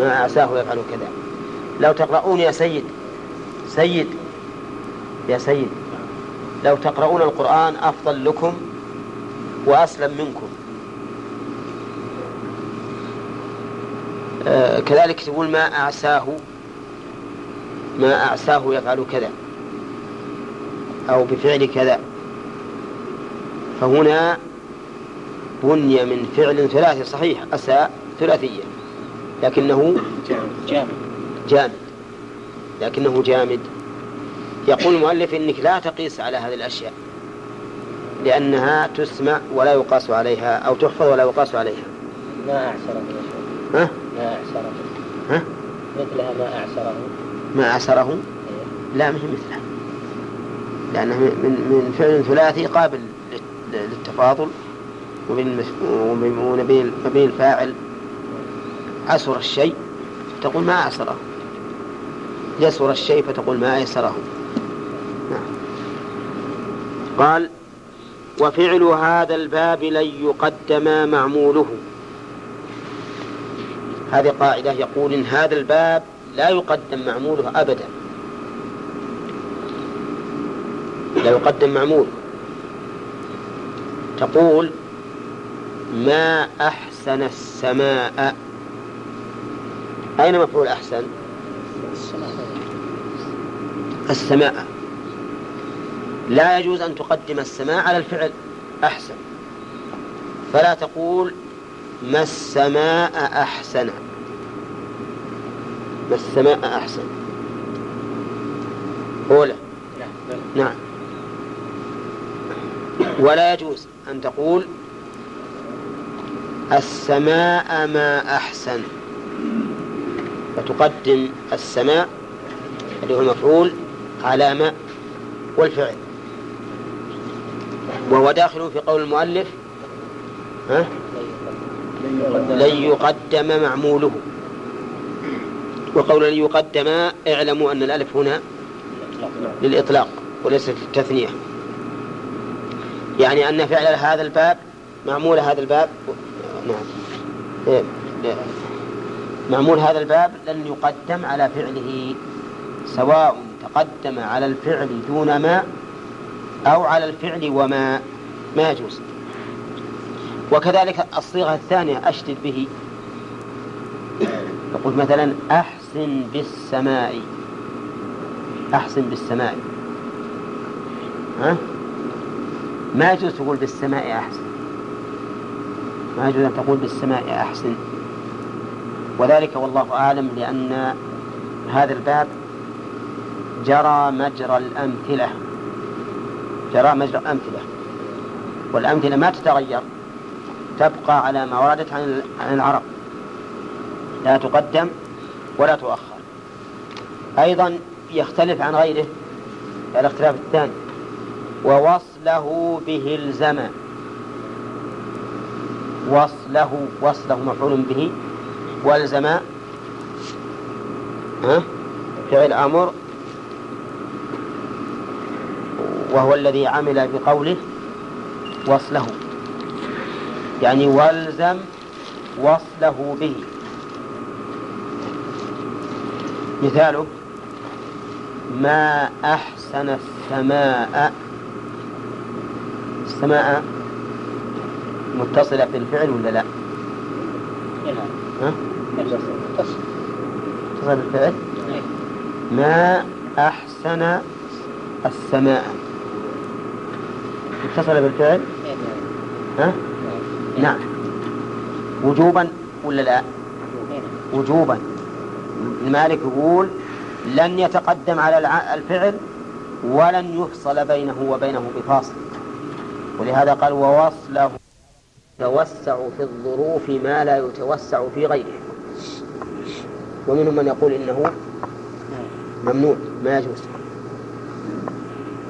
Speaker 1: ما أعساه يفعل كذا. لو تقرؤون يا سيد سيد يا سيد لو تقرؤون القرآن أفضل لكم وأسلم منكم. آه كذلك تقول ما أعساه ما أعساه يفعل كذا أو بفعل كذا. فهنا بني من فعل ثلاثي صحيح أساء ثلاثية لكنه
Speaker 4: جامد
Speaker 1: جامد لكنه جامد. يقول المؤلف إنك لا تقيس على هذه الأشياء لأنها تسمع ولا يقاس عليها أو تحفظ ولا يقاس عليها.
Speaker 4: ما أعسره.
Speaker 1: ها؟
Speaker 4: ما أعسره.
Speaker 1: ها؟
Speaker 4: مثلها ما أعسره.
Speaker 1: ما عسره لا مش مثلها. لأنه من من فعل ثلاثي قابل لل- للتفاضل المس- وبين وبين وبين الفاعل عسر الشيء. تقول ما عسره يسر الشيء فتقول ما أيسره نعم. قال وفعل هذا الباب لن يقدم معموله. هذه قاعدة يقول إن هذا الباب لا يقدم معموله أبدا. لا يقدم معموله تقول ما أحسن السماء. أين مفعول أحسن؟ السماء. لا يجوز أن تقدم السماء على الفعل أحسن. فلا تقول ما السماء أحسن. ما السماء أحسن. أولى. نعم. ولا يجوز أن تقول السماء ما أحسن. فتقدم السماء اللي هو المفعول على ما والفعل. وهو داخل في قول المؤلف ها؟ لن يقدم معموله. وقول لن يقدم اعلموا أن الألف هنا للإطلاق وليست للتثنية. يعني أن فعل هذا الباب معمول هذا الباب نعم. إيه، إيه. معمول هذا الباب لن يقدم على فعله سواء تقدم على الفعل دون ما أو على الفعل وما ما يجوز. وكذلك الصيغة الثانية أشدد به. يقول مثلا أحسن بالسماء. أحسن بالسماء. ها؟ ما يجوز تقول بالسماء أحسن. ما يجوز أن تقول بالسماء أحسن. وذلك والله أعلم لأن هذا الباب جرى مجرى الأمثلة. جرى مجرى الأمثلة. والأمثلة ما تتغير. تبقى على ما وردت عن العرب. لا تقدم ولا تؤخر. أيضا يختلف عن غيره. الاختلاف الثاني. ووصله به الزمن. وصله وصله مفعول به والزم ها؟ فعل أمر وهو الذي عمل بقوله وصله. يعني والزم وصله به. مثاله ما أحسن السماء. السماء متصلة بالفعل ولا لا؟ ها؟
Speaker 4: متصل
Speaker 1: متصلة بالفعل؟ ما أحسن السماء متصلة بالفعل؟ ها؟ نعم وجوبا ولا لا؟ وجوبا المالك يقول لن يتقدم على الفعل ولن يفصل بينه وبينه بفاصل ولهذا قال ووصله يتوسع في الظروف ما لا يتوسع في غيره ومنهم من يقول إنه ممنوع ما يجوز.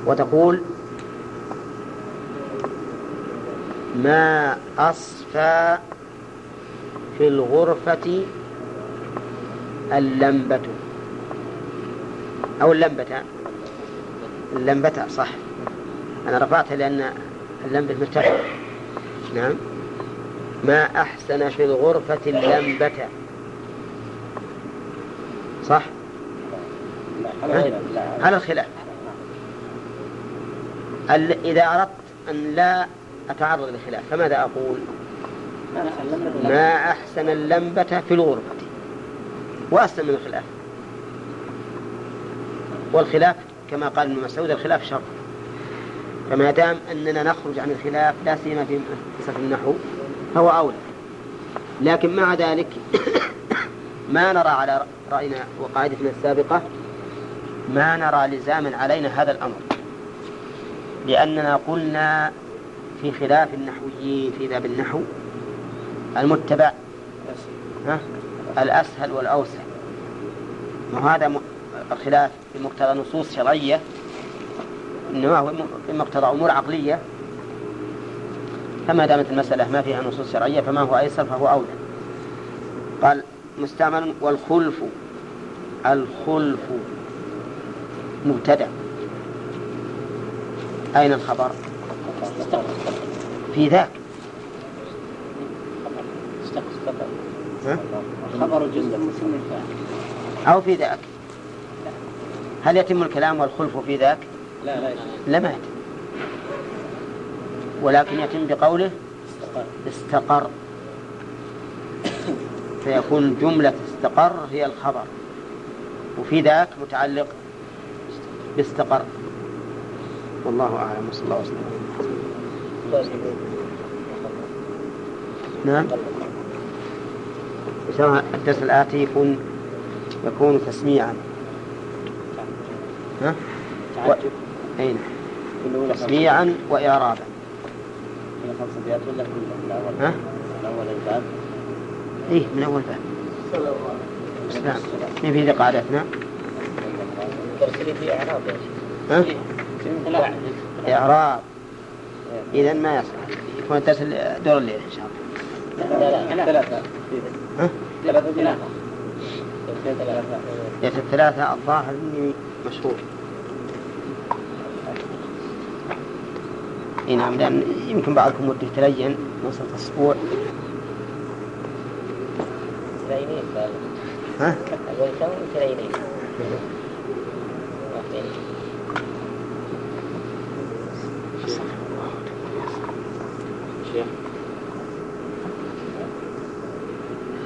Speaker 1: وتقول ما أصفى في الغرفة اللمبة. أو اللمبة. اللمبة صح. أنا رفعتها لأن اللمبة مرتفعة. نعم. ما أحسن في الغرفة اللمبة؟ صح؟ على الخلاف ال- إذا أردت أن لا أتعرض للخلاف فماذا أقول؟ ما أحسن اللمبة في الغرفة. وأسلم من الخلاف. والخلاف كما قال ابن مسعود الخلاف شر. فما دام أننا نخرج عن الخلاف لا سيما في قصة النحو فهو أولى. لكن مع ذلك ما نرى على رأينا وقاعدتنا السابقة ما نرى لزاما علينا هذا الأمر. لأننا قلنا في خلاف النحويين في باب النحو المتبع. ها؟ الأسهل والأوسع. وهذا الخلاف في مقتضى نصوص شرعية؟ إنما هو في مقتضى أمور عقلية. فما دامت المسألة ما فيها نصوص شرعية فما هو أيسر فهو أولى. قال مستعمل والخلف الخلف مبتدأ. أين الخبر؟ في ذاك؟
Speaker 4: خبر جزء
Speaker 1: أو في ذاك. هل يتم الكلام والخلف في ذاك؟
Speaker 4: لا لا
Speaker 1: لما يتم. ولكن يتم بقوله استقر. فيكون جملة استقر هي الخبر وفي ذاك متعلق باستقر. والله أعلم وصلى الله وسلم. نعم. إن شاء الله الدرس الآتي يكون يكون تسميعا. ها؟ و... أين؟ تسميعا وإعرابا.
Speaker 4: هي خمس أبيات ولا كلهم الأول؟
Speaker 1: ها؟
Speaker 4: الأول الباب.
Speaker 1: إيه من أول باب. السلام من في ذي قاعدتنا
Speaker 4: ترسلي في إعراب
Speaker 1: ها؟ إعراب. إذا ما يصلح يكون الدرس دور الليل إن شاء الله.
Speaker 4: لا لا ثلاثة
Speaker 1: ها؟
Speaker 4: ثلاثة ثلاثة
Speaker 1: الثلاثة الظاهر إني مشهور. إي نعم لأن يمكن بعضكم وده يتلين وصلت أسبوع
Speaker 4: تلاينين قال
Speaker 1: ها؟
Speaker 4: أقول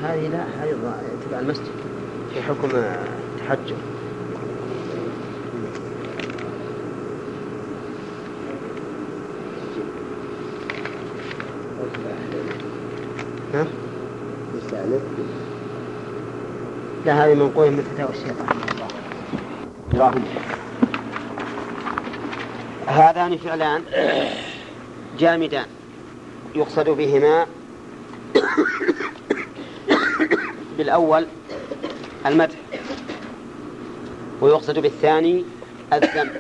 Speaker 1: هذه لا هذه تبع المسجد في حكم التحجر ها؟
Speaker 5: لا هذه منقولة من فتاوى الشيطان.
Speaker 1: دراهم هذان فعلان جامدان. يقصد بهما بالأول المدح ويقصد بالثاني الذم.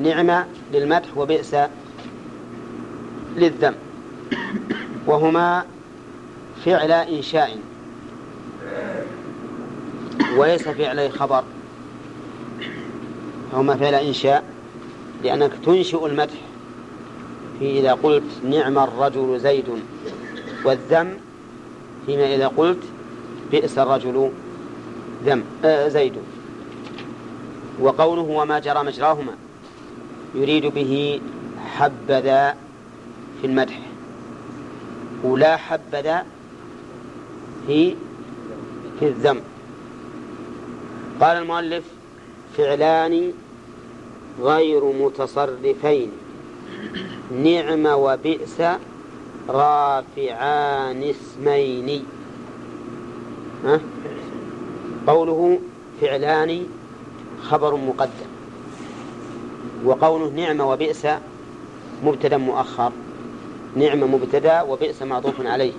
Speaker 1: نعمة للمدح وبئس للذم. وهما فعل إنشاء. وليس فعل خبر. هما فعل إنشاء لأنك تنشئ المدح في إذا قلت نعم الرجل زيد والذم فيما إذا قلت بئس الرجل ذم آه زيد. وقوله وما جرى مجراهما يريد به حبذا في المدح. ولا حبذا في في الذم. قال المؤلف فعلان غير متصرفين. نعم وبئس رافعان اسمين؟ قوله فعلان خبر مقدم. وقوله نعم وبئس مبتدا مؤخر. نعم مبتدا وبئس معطوف عليه.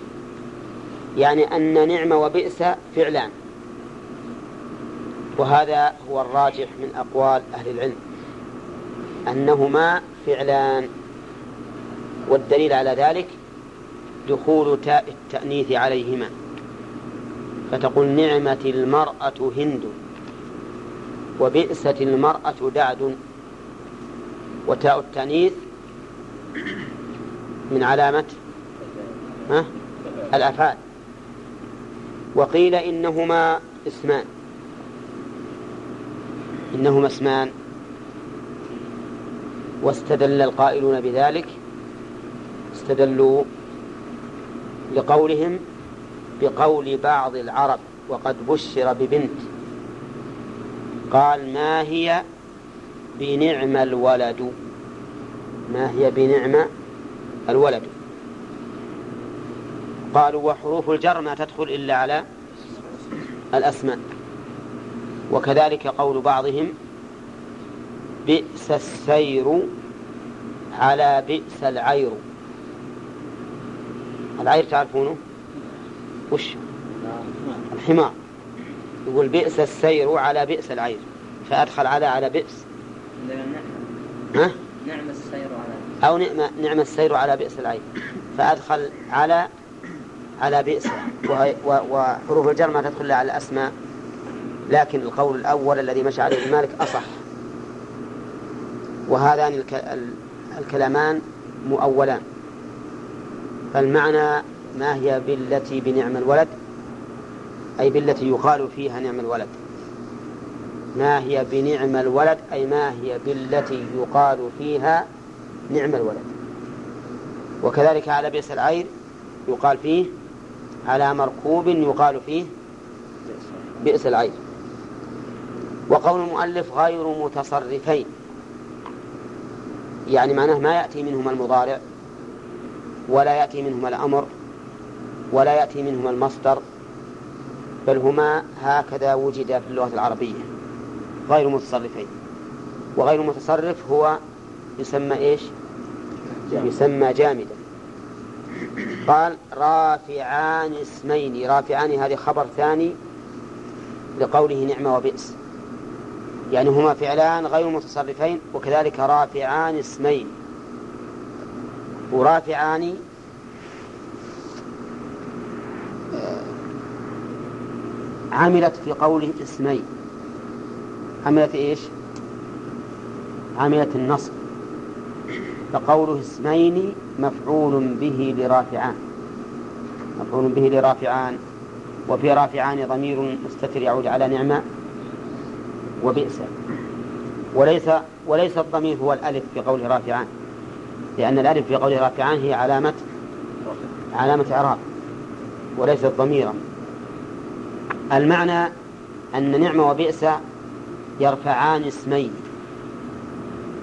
Speaker 1: يعني أن نعم وبئس فعلان. وهذا هو الراجح من أقوال أهل العلم أنهما فعلان والدليل على ذلك دخول تاء التأنيث عليهما. فتقول نعمة المرأة هند وبئست المرأة دعد. وتاء التأنيث من علامة؟ الأفعال. وقيل إنهما اسمان. إنهما أسمان. واستدل القائلون بذلك. استدلوا لقولهم بقول بعض العرب وقد بشر ببنت. قال ما هي بنعم الولد؟ ما هي بنعم الولد؟ قالوا وحروف الجر ما تدخل إلا على الأسماء. وكذلك قول بعضهم بئس السير على بئس العير. العير تعرفونه؟ وش؟ الحمار. يقول بئس السير على بئس العير. فأدخل على على بئس. ها؟
Speaker 3: نعم السير على
Speaker 1: أو نعم, نعم السير على بئس العير. فأدخل على على بئس. وحروف الجر ما تدخل على الأسماء. لكن القول الأول الذي مشى عليه ابن مالك أصح. وهذان الك... ال- الكلامان مؤولان. فالمعنى ما هي بالتي بنعم الولد؟ أي بالتي يقال فيها نعم الولد. ما هي بنعم الولد؟ أي ما هي بالتي يقال فيها نعم الولد. وكذلك على بئس العير يقال فيه على مركوب يقال فيه بئس العير. وقول المؤلف غير متصرفين. يعني معناه ما يأتي منهما المضارع ولا يأتي منهما الأمر ولا يأتي منهما المصدر بل هما هكذا وجد في اللغة العربية. غير متصرفين. وغير متصرف هو يسمى إيش؟ يسمى جامدا. قال رافعان اسمين. رافعان هذه خبر ثاني لقوله نعم وبئس. يعني هما فعلان غير متصرفين وكذلك رافعان اسمين. ورافعان عملت في قوله اسمين. عملت إيش؟ عملت النصب. فقوله اسمين مفعول به لرافعان. مفعول به لرافعان. وفي رافعان ضمير مستتر يعود على نعمة. وبئس. وليس وليس الضمير هو الألف في قول رافعان. لأن الألف في قول رافعان هي علامة علامة إعراب. وليست ضميرا المعنى أن نعمة وبئس يرفعان اسمين.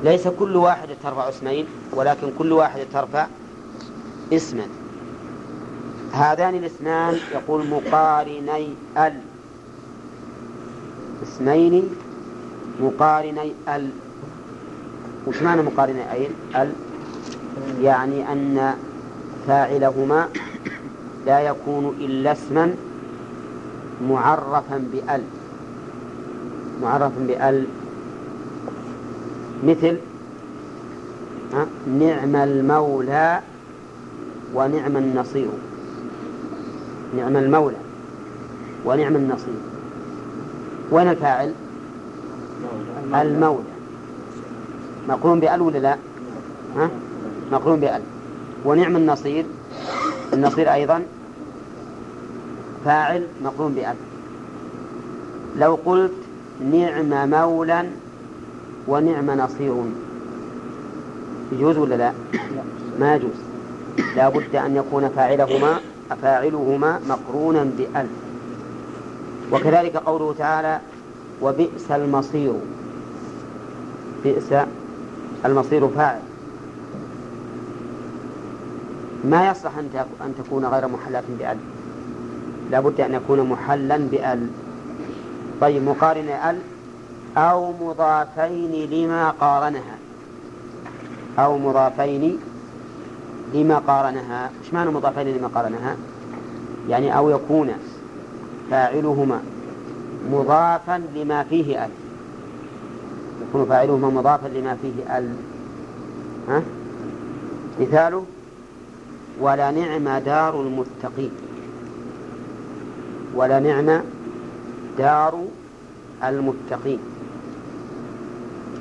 Speaker 1: ليس كل واحدة ترفع اسمين ولكن كل واحدة ترفع اسما. هذان الاسمان يقول مقارني ال. اسمين مقارني ال وش معنى مقارني؟ أين ال يعني أن فاعلهما لا يكون إلا اسما معرفا بأل معرفا بأل. مثل نعم المولى ونعم النصير. نعم المولى ونعم النصير. وين الفاعل؟ المولى مقرون بأل ولا لا؟ ها؟ مقرون بأل. ونعم النصير. النصير أيضا. فاعل مقرون بأل. لو قلت نعم مولا ونعم نصير يجوز ولا لا. ما يجوز. لا بد أن يكون فاعلهما فاعلهما مقرونا بأل. وكذلك قوله تعالى وبئس المصير. بئس المصير فاعل. ما يصلح أن تكون غير محلة بأل؟ لا بد أن يكون محلا بأل. طيب مقارن أل أو مضافين لما قارنها. أو مضافين لما قارنها. إيش معنى مضافين لما قارنها؟ يعني أو يكون فاعلهما. مضافا لما فيه أل. يكون فاعلهما مضافا لما فيه أل. ها؟ مثاله ولا نعم دار المتقين. ولا نعم دار المتقين.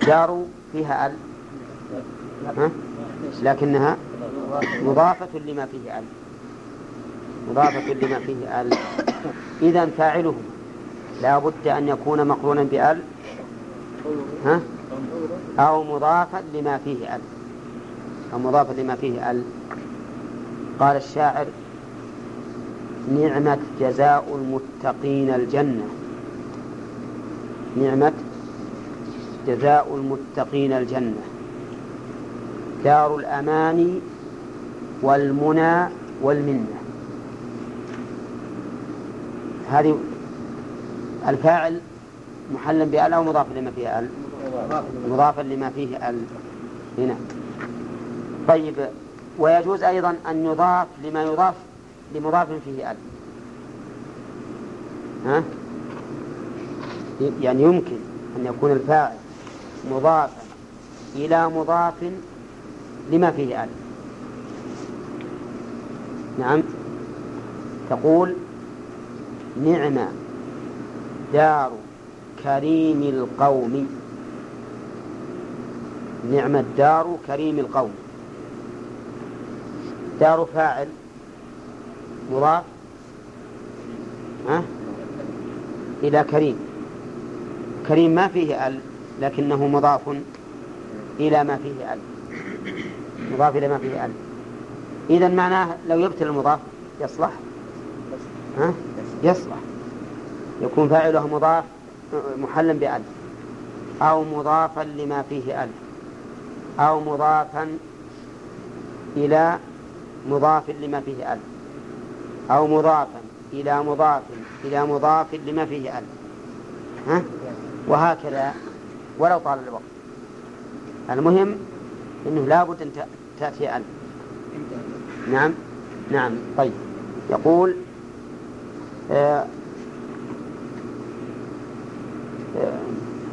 Speaker 1: دار فيها أل. ها؟ لكنها مضافة لما فيه أل. مضافة لما فيه أل. إذا فاعله لا بد أن يكون مقرونا بأل ها؟ أو مضافا لما فيه أل. أو مضافا لما فيه أل. قال الشاعر نعمة جزاء المتقين الجنة. نعمة جزاء المتقين الجنة. دار الأمان والمنى والمنة. هذه الفاعل محلا بأل أو مضافا لما فيه أل؟ مضافا لما فيه أل. هنا. طيب ويجوز أيضا أن يضاف لما يضاف لمضاف فيه أل. ها؟ يعني يمكن أن يكون الفاعل مضافا إلى مضاف لما فيه أل. نعم. تقول نعم. دار كريم القوم. نعم الدار كريم القوم. دار فاعل. مضاف. ها؟ إلى كريم. كريم ما فيه ال لكنه مضاف إلى ما فيه ال. مضاف إلى ما فيه ال. إذا معناه لو يبتل المضاف يصلح. ها؟ يصلح. يكون فاعله مضاف محلا بأل أو مضافا لما فيه أل أو مضافا إلى مضاف لما فيه أل أو مضافا إلى مضاف إلى مضاف لما فيه أل ها؟ وهكذا ولو طال الوقت. المهم أنه لابد أن تأتي أل نعم؟ نعم. طيب. يقول آه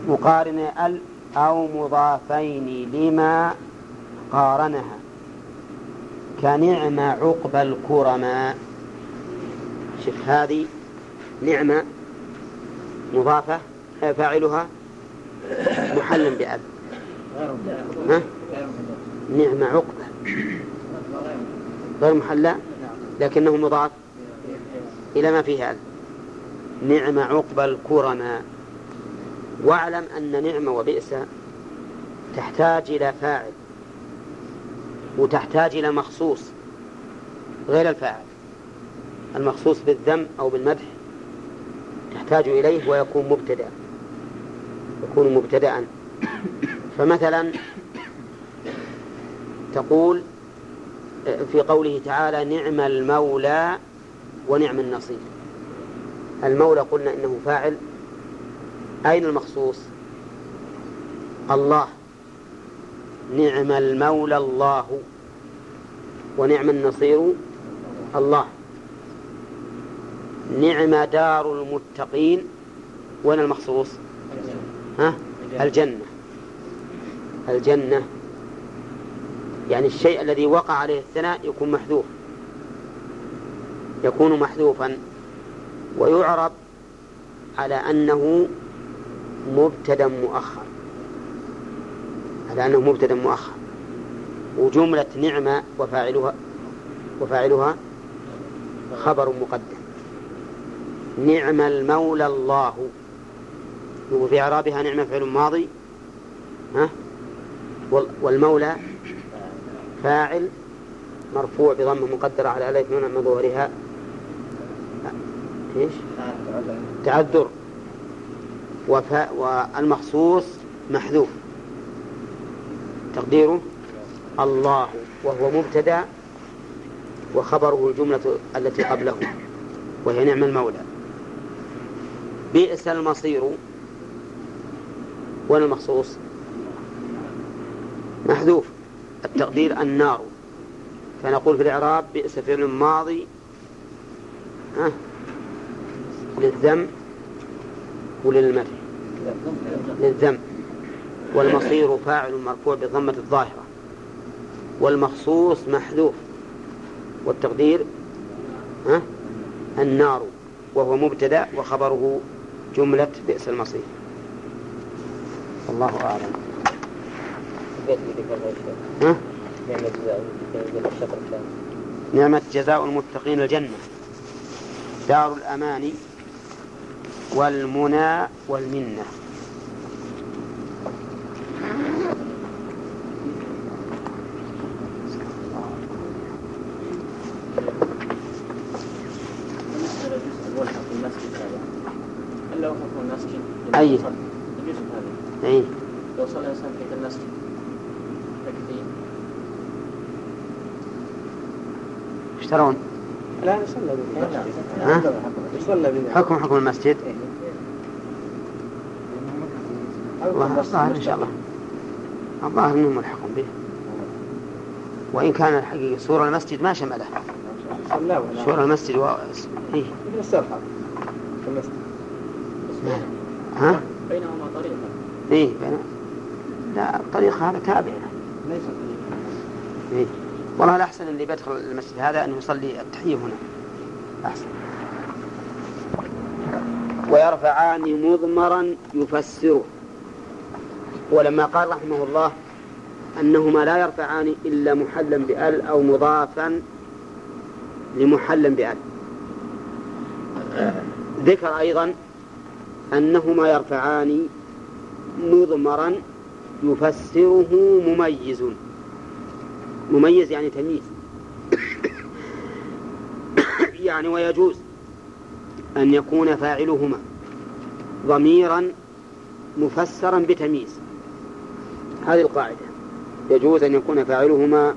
Speaker 1: مقارن ال أو مضافين لما قارنها. كنعم عقب الكرماء. شوف هذه نعمة مضافة فاعلها محل ها؟ نعمة عقبة غير محلى لكنه مضاف إلى ما فيه أل. نعم عقب الكرماء. واعلم أن نعمة وبئس تحتاج إلى فاعل وتحتاج إلى مخصوص غير الفاعل. المخصوص بالذم أو بالمدح تحتاج إليه ويكون مبتدأ يكون مبتدأ. فمثلا تقول في قوله تعالى نعم المولى ونعم النصير المولى قلنا إنه فاعل أين المخصوص؟ الله. نعم المولى الله. ونعم النصير الله. نعم دار المتقين. وين المخصوص؟ ها؟ الجنة. الجنة. يعني الشيء الذي وقع عليه الثناء يكون محذوف. يكون محذوفا. ويعرب على أنه مبتدا مؤخر. على أنه مبتدا مؤخر. وجملة نعمة وفاعلها وفاعلها خبر مقدم. نعم المولى الله. وفي إعرابها نعمة فعل ماضي. ها؟ والمولى فاعل مرفوع بضم مقدرة على ألف من ظهورها. إيش؟ تعذر. وفاء والمخصوص محذوف. تقديره الله وهو مبتدأ وخبره الجملة التي قبله وهي نعم المولى. بئس المصير وين المخصوص محذوف. التقدير النار. فنقول في الإعراب بئس فعل ماضي ها للذم. وللمدح للذم. والمصير فاعل مرفوع بالضمة الظاهرة. والمخصوص محذوف. والتقدير؟ ها؟ النار وهو مبتدأ وخبره جملة بئس المصير. الله أعلم. ها؟ نعمة جزاء المتقين الجنة. دار الأمان. والمنى والمنة أي أي
Speaker 3: لو صلى الإنسان في المسجد ركعتين
Speaker 1: إيش ترون؟
Speaker 5: لا يصلى
Speaker 1: ها؟
Speaker 5: يصلى به
Speaker 1: حكم حكم المسجد. الله الظاهر إن شاء الله. الظاهر أنه ملحق به. وإن كان الحقيقة صورة المسجد ما شمله. صورة المسجد و... إيه؟ ها؟
Speaker 3: بينهما طريقة
Speaker 1: إيه بين... لا الطريق هذا تابع.
Speaker 5: ليس
Speaker 1: إيه؟ والله الأحسن اللي بيدخل المسجد هذا أنه يصلي التحية هنا. أحسن. ويرفعان مضمرا يفسره ولما قال رحمه الله أنهما لا يرفعان إلا محلا بأل أو مضافا لمحلا بأل. ذكر أيضا أنهما يرفعان مضمرا يفسره مميز. مميز يعني تمييز. يعني ويجوز. أن يكون فاعلهما ضميرا مفسرا بتمييز. هذه القاعدة. يجوز أن يكون فاعلهما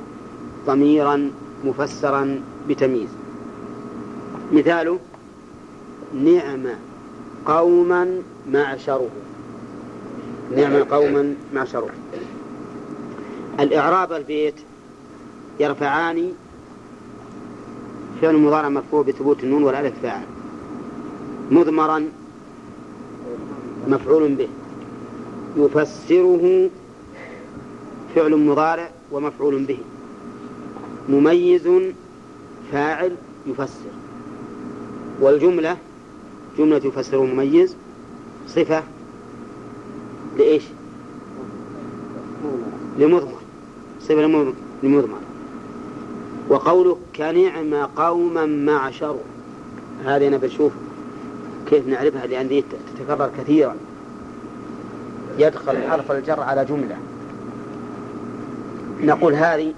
Speaker 1: ضميرا مفسرا بتمييز. مثاله نعم قوما معشره. نعم قوما معشره. الإعراب البيت يرفعان فعل مضارع مرفوع بثبوت النون والألف فاعل. مضمرا مفعول به. يفسره فعل مضارع ومفعول به. مميز فاعل يفسر. والجملة جملة يفسر مميز صفة لإيش؟ لمضمر. صفة لمضمر. وقوله كنعم قوما معشر. هذه أنا بشوف كيف نعرفها؟ لأن دي تتكرر كثيرا. يدخل حرف الجر على جملة. نقول هذه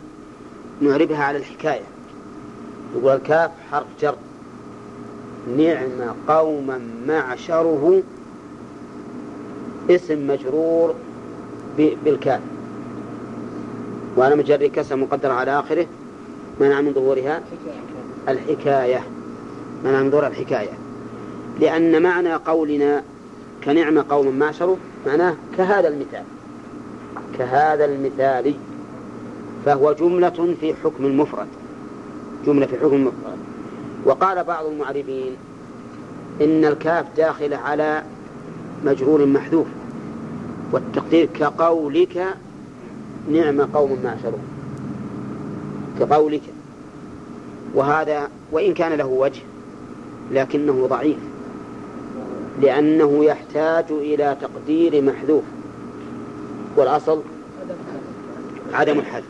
Speaker 1: نعربها على الحكاية. يقول الكاف حرف جر. نعم قوما معشره اسم مجرور بالكاف. وأنا مجري كسر مقدر على آخره. منع من ظهورها؟ الحكاية. منع من ظهور الحكاية. لأن معنى قولنا كنعم قوم معشره معناه كهذا المثال. كهذا المثال فهو جملة في حكم المفرد. جملة في حكم المفرد. وقال بعض المعربين إن الكاف داخلة على مجرور محذوف والتقدير كقولك نعم قوم معشرون كقولك. وهذا وإن كان له وجه لكنه ضعيف. لأنه يحتاج إلى تقدير محذوف. والأصل عدم الحذف.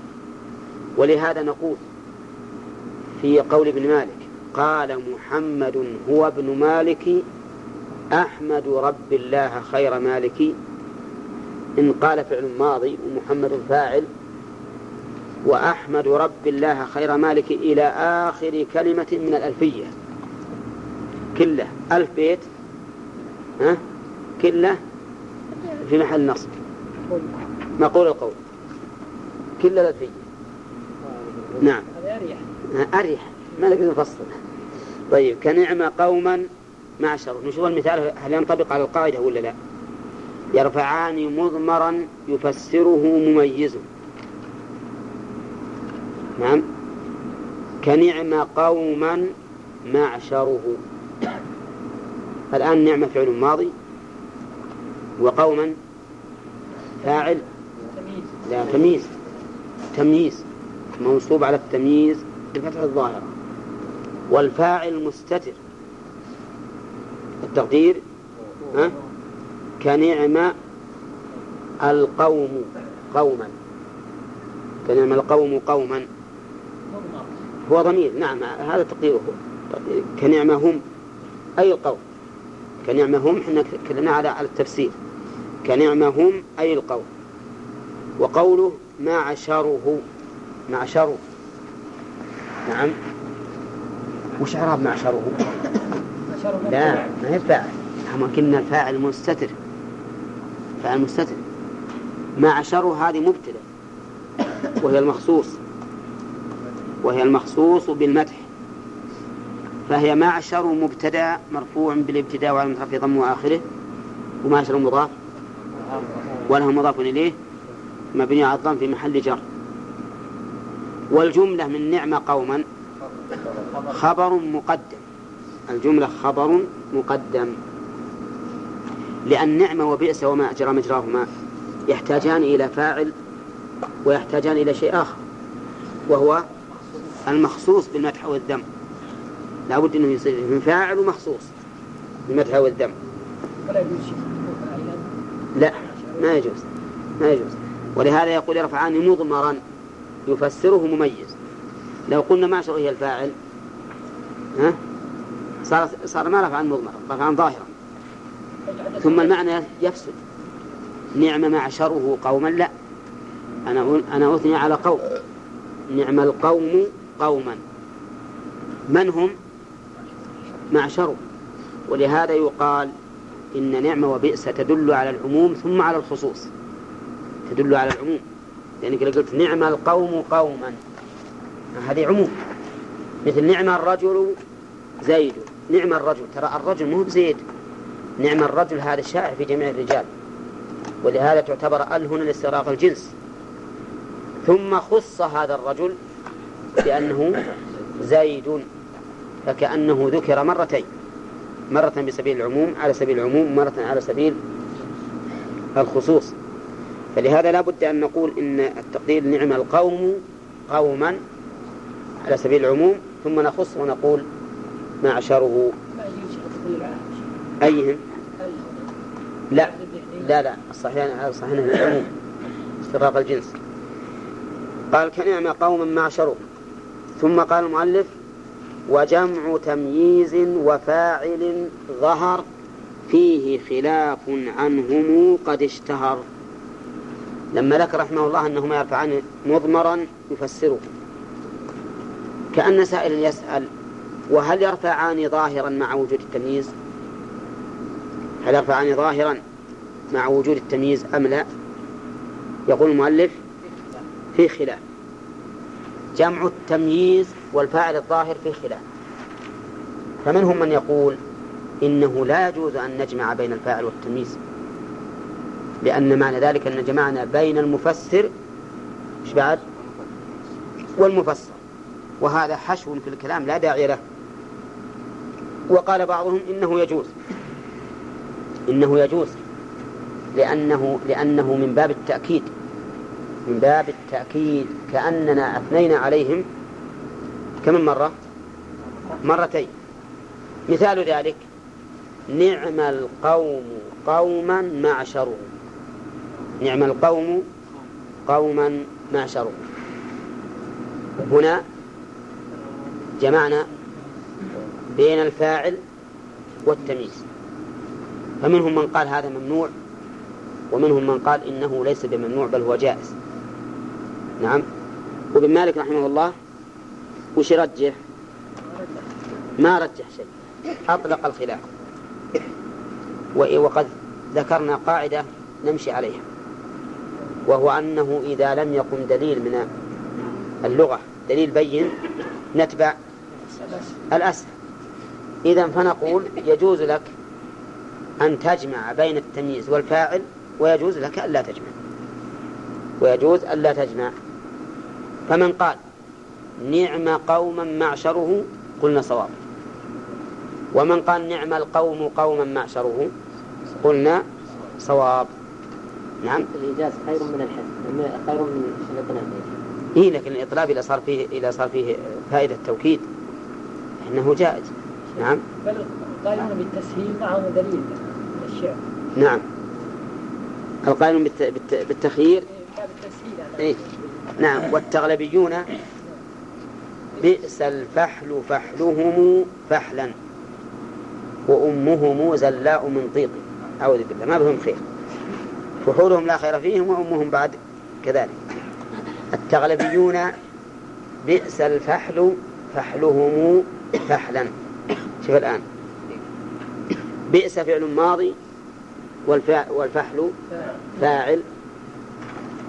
Speaker 1: ولهذا نقول في قول ابن مالك قال محمد هو ابن مالك أحمد رب الله خير مالك. إن قال فعل ماضي ومحمد فاعل وأحمد رب الله خير مالك إلى آخر كلمة من الألفية. كله ألف بيت ها؟ كلة في محل نصب. مقول القول. كل الألفية نعم. أريح. ما نقدر نفصل طيب كنعم قوما معشر نشوف المثال هل ينطبق على القاعدة ولا لا؟ يرفعان مضمرا يفسره مميز. نعم. كنعم قوما معشره. الآن نعمة فعل ماضي وقوما فاعل لا تمييز. تمييز. منصوب على التمييز بفتح الظاهرة. والفاعل مستتر. التقدير ها؟ كنعم القوم قوما. كنعم القوم قوما. هو ضمير. نعم هذا تقديره. كنعمة هم أي القوم. كنعمة هم إحنا كلنا على على التفسير. كنعمة هم أي القوم وقوله معشره معشره نعم. وش إعراب معشره؟ لا ما هي فاعل. لكن الفاعل مستتر. فاعل مستتر. معشره هذه مبتدأ. وهي المخصوص. وهي المخصوص بالمدح. فهي معشر مبتدأ مرفوع بالابتداء وعلى في ضم وآخره ومعشر مضاف. وله مضاف إليه مبني على الضم في محل جر. والجملة من نعمة قوما خبر مقدم. الجملة خبر مقدم. لأن نعمة وبئس وما أجرى مجراهما يحتاجان إلى فاعل ويحتاجان إلى شيء آخر وهو المخصوص بالمدح والذم. لا بد أنه يصير من فاعل ومخصوص بالمدح والذم. لا ما يجوز ما يجوز. ولهذا يقول يرفعان مضمرا يفسره مميز. لو قلنا ما شرعه هي الفاعل ها؟ صار صار ما رفعا مضمرا رفعا ظاهرا. ثم المعنى يفسد. نعم معشره قوما لا. أنا أنا أثني على قوم. نعم القوم قوما. من هم؟ معشر ولهذا يقال إن نعمة وبئس تدل على العموم ثم على الخصوص. تدل على العموم. لأنك يعني قلت نعم القوم قوما. هذه عموم. مثل نعم الرجل زيد. نعم الرجل. ترى الرجل مو بزيد. نعم الرجل هذا الشائع في جميع الرجال. ولهذا تعتبر ال هنا لاستغراق الجنس. ثم خص هذا الرجل بأنه زيد. فكأنه ذكر مرتين. مرة بسبيل العموم على سبيل العموم مرة على سبيل الخصوص. فلهذا لا بد أن نقول إن التقدير نعم القوم قوما على سبيل العموم ثم نخص ونقول معشره أيهم؟ لا لا لا الصحيح الصحيح العموم استغراق الجنس. قال كنعم قوم معشره ثم قال المؤلف وجمع تمييز وفاعل ظهر فيه خلاف عنهم قد اشتهر. لما ذكر رحمه الله أنهما يرفعان مضمرا يفسره. كأن سائل يسأل وهل يرفعان ظاهرا مع وجود التمييز؟ هل يرفعان ظاهرا مع وجود التمييز أم لا؟ يقول المؤلف في خلاف. جمع التمييز والفاعل الظاهر في خلاف. فمنهم من يقول إنه لا يجوز أن نجمع بين الفاعل والتمييز لأن معنى ذلك أن جمعنا بين المفسر مش بعد؟ والمفسر. وهذا حشو في الكلام لا داعي له. وقال بعضهم إنه يجوز. إنه يجوز لأنه لأنه من باب التأكيد. من باب التأكيد كأننا أثنينا عليهم كم مرة؟ مرتين. مثال ذلك نعم القوم قوما معشرون نعم القوم قوما معشرون هنا جمعنا بين الفاعل والتمييز. فمنهم من قال هذا ممنوع ومنهم من قال إنه ليس بممنوع بل هو جائز. نعم. وابن مالك رحمه الله وش يرجح ما رجح شيء. أطلق الخلاف. وقد ذكرنا قاعدة نمشي عليها. وهو أنه إذا لم يكن دليل من اللغة دليل بين نتبع الأسهل إذا فنقول يجوز لك أن تجمع بين التمييز والفاعل ويجوز لك ألا تجمع. ويجوز ألا تجمع. فمن قال نعم قوما معشره قلنا صواب. ومن قال نعم القوم قوما معشره قلنا صواب. نعم.
Speaker 4: الإيجاز خير من الحد خير من الإطناب
Speaker 1: إيه لكن الإطلاب إذا صار فيه إذا صار فيه فائدة توكيد إنه جائز. نعم.
Speaker 2: بل قائلون بالتسهيل معهم دليل الشعر.
Speaker 1: نعم. القائل بالت... بالت... بالتخيير.
Speaker 2: التسهيل.
Speaker 1: إيه؟ نعم. والتغلبيون بئس الفحل فحلهم فحلا. وأمهم زلاء من طيط أعوذ بالله. ما بهم خير. فحولهم لا خير فيهم وأمهم بعد. كذلك. التغلبيون بئس الفحل فحلهم فحلا. شوف الآن. بئس فعل ماضي والفحل فاعل.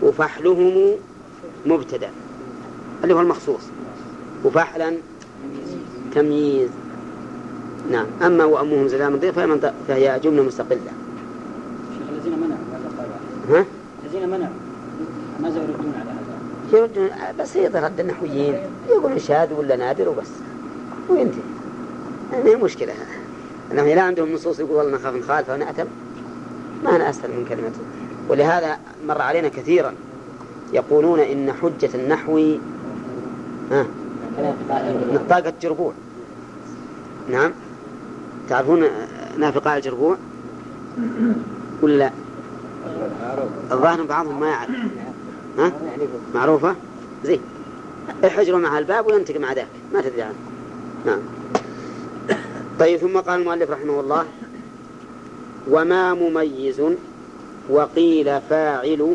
Speaker 1: وفحلهم مبتدأ. اللي هو المخصوص. وفحلا تمييز. نعم. أما وأمهم زلام ضيف فهي جملة مستقلة.
Speaker 2: شيخ الذين منعوا هذا
Speaker 1: ها؟
Speaker 2: الذين منعوا. ماذا يردون على هذا؟
Speaker 1: يردون بسيط رد النحويين. يقول شاذ ولا نادر وبس. وينتهي. يعني المشكلة أنهم لا عندهم نصوص يقول والله نخاف نخالفه ونأتم ما أنا أسهل من كلمة. ولهذا مر علينا كثيرا يقولون إن حجة النحو ها؟ نطاقة جربوع نعم. تعرفون نافقاء الجربوع؟ ولا لا؟ الظاهر بعضهم ما يعرف. ها؟ معروفة؟ زين. احجروا مع الباب وينتقل مع ذاك. ما تدري عنه. نعم. طيب ثم قال المؤلف رحمه الله وما مميز وقيل فاعل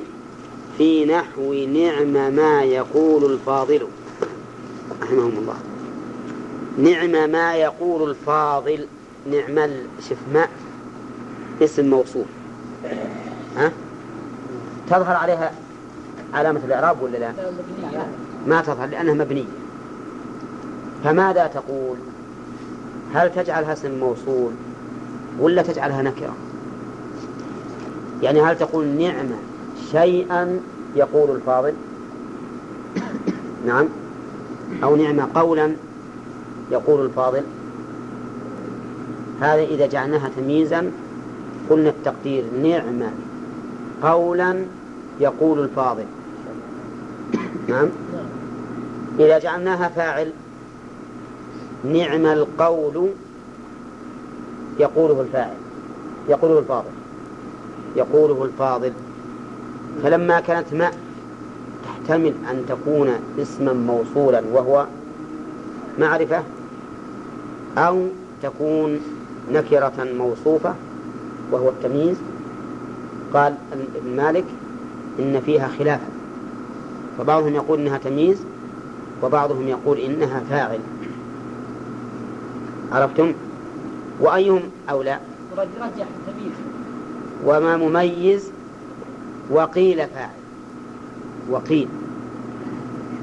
Speaker 1: في نحو نعم ما يقول الفاضل. رحمهم الله نعم ما يقول الفاضل نعم شف ما اسم موصول ها تظهر عليها علامة الإعراب ولا لا؟ ما تظهر لأنها مبنية فماذا تقول؟ هل تجعلها اسم موصول ولا تجعلها نكرة؟ يعني هل تقول نعم شيئا يقول الفاضل نعم أو نعم قولا يقول الفاضل. هذا إذا جعلناها تمييزا قلنا التقدير نعم قولا يقول الفاضل. نعم. إذا جعلناها فاعل نعم القول يقوله الفاعل يقوله الفاضل يقوله الفاضل. فلما كانت ما تحتمل أن تكون اسما موصولا وهو معرفة أو تكون نكرة موصوفة وهو التمييز. قال ابن مالك إن فيها خلافا فبعضهم يقول إنها تمييز وبعضهم يقول إنها فاعل. عرفتم؟ وأيهم أولى؟ وما مميز وقيل فاعل. وقيل.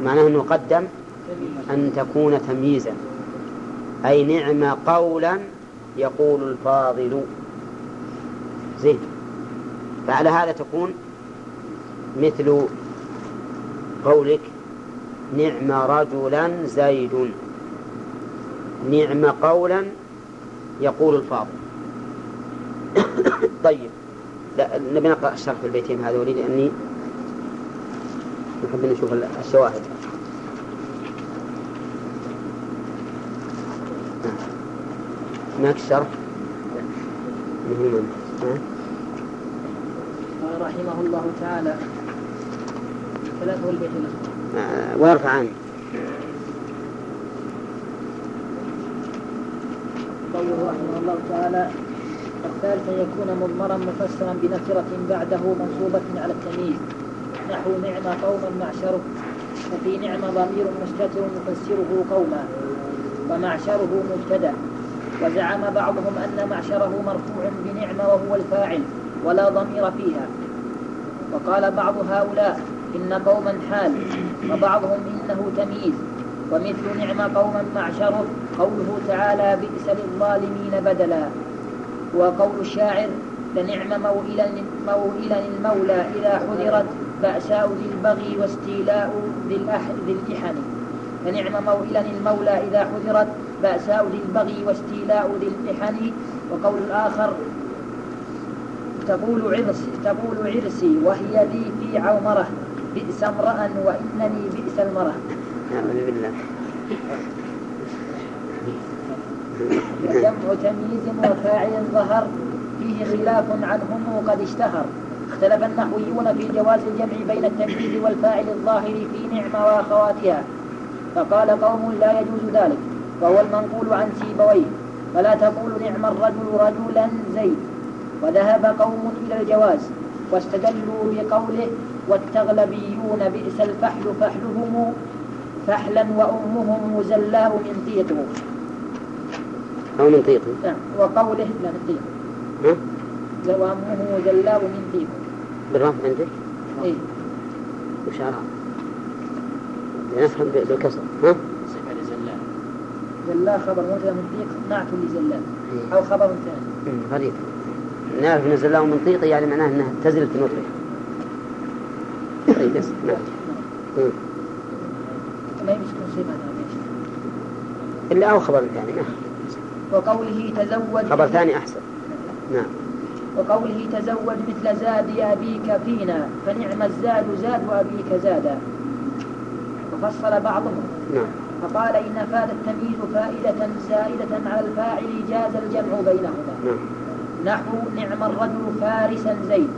Speaker 1: معناه أنه قدم أن تكون تمييزا. أي نعم قولا يقول الفاضل. زين. فعلى هذا تكون مثل قولك نعم رجلا زيد. نعم قولا يقول الفاضل. طيب. لا نبي نقرأ الشرح في البيتين هذول لأني نحب نشوف الشواهد. هناك الشرح
Speaker 6: قال رحمه الله تعالى والبيت
Speaker 1: آه، ويرفع عنه.
Speaker 6: قوله رحمه الله تعالى الثالث يكون مضمرا مفسرا بنكرة بعده منصوبة على التمييز. نحو نعم قوما معشره وفي نعم ضمير مستتر مفسره قوما ومعشره مبتدأ. وزعم بعضهم أن معشره مرفوع بنعم وهو الفاعل ولا ضمير فيها. وقال بعض هؤلاء إن قوما حال وبعضهم إنه تمييز. ومثل نعم قوما معشره قوله تعالى بئس للظالمين بدلا. وقول الشاعر لنعم موئلا موئلا المولى إذا حذرت بأساء ذي البغي واستيلاء ذي الإحن لنعم موئلا المولى إذا حذرت بأساء ذي البغي واستيلاء ذي الإحن وقول الآخر تقول عرسي تقول عرسي وهي ذي في عومرة. بئس امرأ وإنني بئس المرأة.
Speaker 1: نعوذ بالله.
Speaker 6: جمع تمييز وفاعل ظهر. فيه خلاف عنهم قد اشتهر. اختلف النحويون في جواز الجمع بين التمييز والفاعل الظاهر في نعمة وأخواتها. فقال قوم لا يجوز ذلك وهو المنقول عن سيبويه. فلا تقول نعم الرجل رجلا زيد. وذهب قوم إلى الجواز واستدلوا بقوله والتغلبيون بئس الفحل فحلهم فحلا وأمهم زلاء من طيق
Speaker 1: أو من طيق
Speaker 6: نعم وقوله لا من طيق
Speaker 1: ها؟
Speaker 6: وأمه زلاء من طيق
Speaker 1: بالرفع عندك؟
Speaker 6: إيه.
Speaker 1: وش أرى؟ نفهم بالكسر ها؟
Speaker 4: صفة لزلال.
Speaker 6: زلاء خبر مبتدا من طيق نعت لزلاء أو خبر ثاني.
Speaker 1: مم، غريب. نعرف إن زلاه من طيق يعني معناه إنها تزل في نطقه طيب بس نعم. مم.
Speaker 6: ما يمسكون صفة
Speaker 1: إلا أو خبر ثاني نعم.
Speaker 6: وقوله تزود
Speaker 1: خبر ثاني أحسن. نعم.
Speaker 6: وقوله تزود مثل زاد أبيك فينا فنعم الزاد زاد أبيك زادا وفصل بعضهم.
Speaker 1: نعم.
Speaker 6: فقال إن فاد التمييز فائدة زائدة على الفاعل جاز الجمع بينهما.
Speaker 1: نعم.
Speaker 6: نحو نعم الرجل فارسا زيد.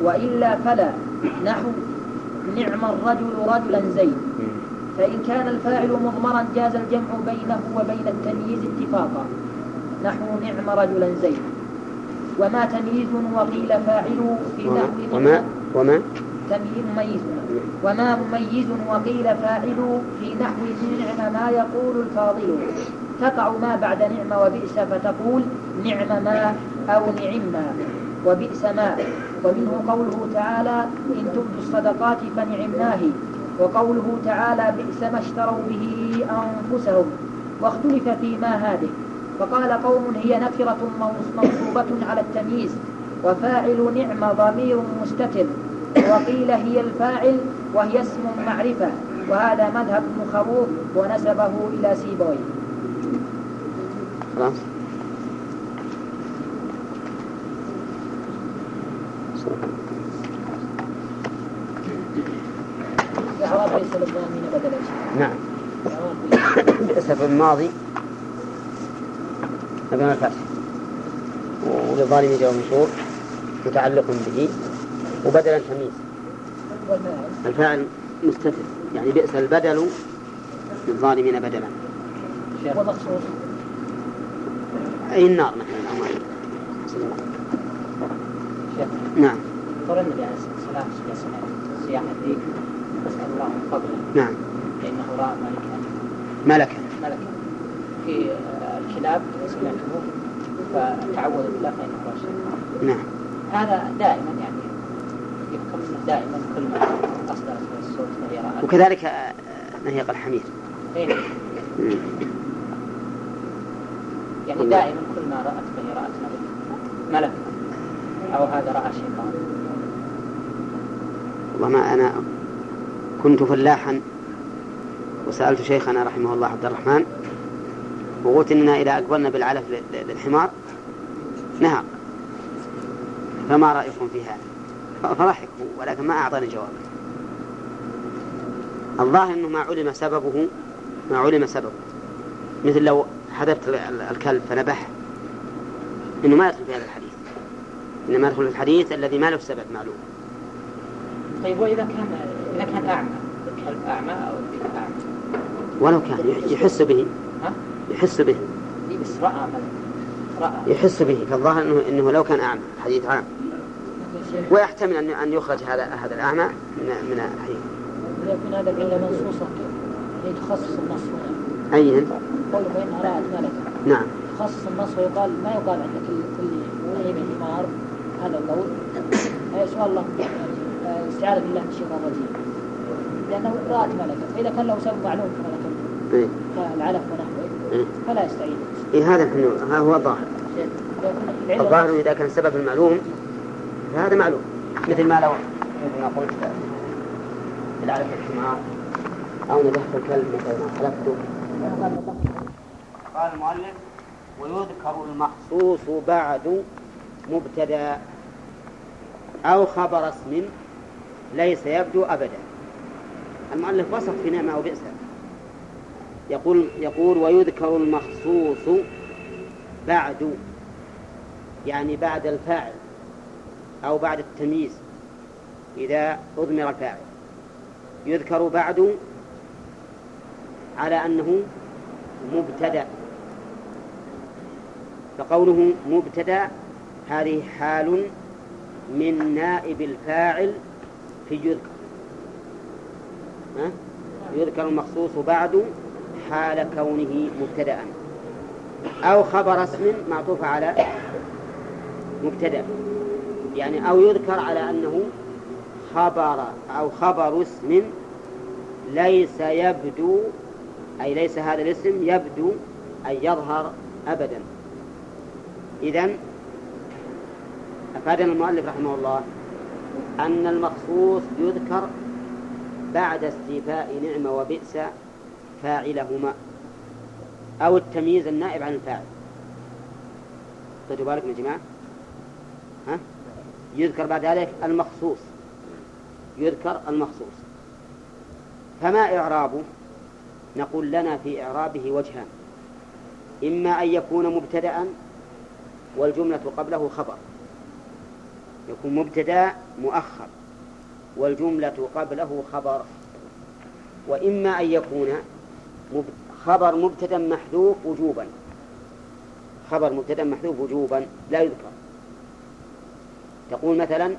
Speaker 6: وإلا فلا. نحو نعم الرجل رجلا زيد. فإن كان الفاعل مضمرا جاز الجمع بينه وبين التمييز اتفاقا. نحو نعم رجلا زيد. وما تمييز وقيل فاعل في نحو
Speaker 1: وما وما؟
Speaker 6: تمييز مميز. وما مميز وقيل فاعل في نحو نعم ما يقول الفاضل. تقع ما بعد نعم وبئس فتقول نعم ما أو نعم ما. وبئس ما. ومنه قوله تعالى إن تبدوا الصدقات فنعمناه. وقوله تعالى بئس ما اشتروا به أنفسهم. واختلف في ما هذه. فقال قوم هي نكرة منصوبة على التمييز وفاعل نعم ضمير مستتر وقيل هي الفاعل وهي اسم معرفة وهذا مذهب ابن خروف ونسبه إلى سيبويه
Speaker 1: خلاص. نعم. في الماضي أمام الفتح وللظالم جواب مشهور متعلق به وبدلا تمييز الفاعل مستتر يعني بئس البدل للظالمين بدلا.
Speaker 6: ومخصوص
Speaker 1: أي النار.
Speaker 4: شيخ.
Speaker 1: نعم.
Speaker 4: قول النبي عليه الصلاة والسلام سياح الديك نسأل الله من فضله.
Speaker 1: نعم.
Speaker 4: فإنه رأى ملكا
Speaker 1: ملكا.
Speaker 4: ملكا. في الكلاب سمعته فتعوذ بالله فإنه رشد
Speaker 1: نعم.
Speaker 4: هذا دائما يعني يحكم دائما كل ما أصدرت من الصوت فهي
Speaker 1: وكذلك آه، نهيق الحمير
Speaker 4: إيه.
Speaker 1: مم.
Speaker 4: يعني دائما كل ما رأت به رأت ملك أو هذا رأى شيطان
Speaker 1: والله ما أنا كنت فلاحا وسألت شيخنا رحمه الله عبد الرحمن وقلت إننا إذا أقبلنا بالعلف لل- للحمار نهق فما رأيكم في هذا؟ فضحك هو، ولكن ما أعطاني جواب. الظاهر أنه ما علم سببه ما علم سببه. مثل لو حذفت ال- ال- الكلب فنبح. إنه ما يدخل في هذا الحديث. إنما يدخل في الحديث الذي ما له سبب معلوم.
Speaker 4: طيب وإذا كان إذا كان أعمى الكلب أعمى أو الذئب أعمى؟
Speaker 1: ولو كان يح- يحس به؟ يحس به.
Speaker 4: بس رأى ملك رأى.
Speaker 1: يحس به. فالظاهر انه إنه لو كان اعمى حديث عام. ويحتمل ان أن يخرج هذا هذا الأعمى من من الحديث.
Speaker 6: يكون هذا العلة منصوصة. يعني تخصص النص هنا.
Speaker 1: أي
Speaker 6: قوله فإنها رأت ملكا.
Speaker 1: نعم.
Speaker 6: تخصص النص ويقال ما يقال عند كل كل ولي حمار. هذا القول. سؤال الله. استعاذة بالله من الشيطان الرجيم. لأنه رأت ملكا. فإذا كان له سبب معلوم كما ذكرت
Speaker 1: إيه.
Speaker 6: كالعلف ونحوه. فلا يستعيد
Speaker 1: إيه هذا ها هو الظاهر. الظاهر إذا كان السبب المعلوم فهذا معلوم. مثل ما لو مثل ما قلت بالعلف الحمار أو نجحت الكلب مثل ما حلفته قال المؤلف ويذكر المخصوص بعد مبتدا أو خبر اسم ليس يبدو أبدا. المؤلف وصف في نعمة وبئس يقول يقول ويذكر المخصوص بعد يعني بعد الفاعل أو بعد التمييز إذا أضمر الفاعل. يذكر بعد على أنه مبتدأ. فقوله مبتدأ هذه حال من نائب الفاعل في يذكر؟ يذكر المخصوص بعد حال كونه مبتدأ. أو خبر اسم معطوف على مبتدأ. يعني أو يذكر على أنه خبر أو خبر اسم ليس يبدو أي ليس هذا الاسم يبدو أي يظهر أبدا. إذن أفادنا المؤلف رحمه الله أن المخصوص يذكر بعد استيفاء نعمة وبئس فاعلهما أو التمييز النائب عن الفاعل. خذوا بالكم يا جماعة. ها؟ يذكر بعد ذلك المخصوص. يذكر المخصوص. فما إعرابه نقول لنا في إعرابه وجهان. إما أن يكون مبتدأ والجملة قبله خبر. يكون مبتدأ مؤخر والجملة قبله خبر. وإما أن يكون خبر مبتدا محذوف وجوبا. خبر مبتدا محذوف وجوبا لا يذكر. تقول مثلا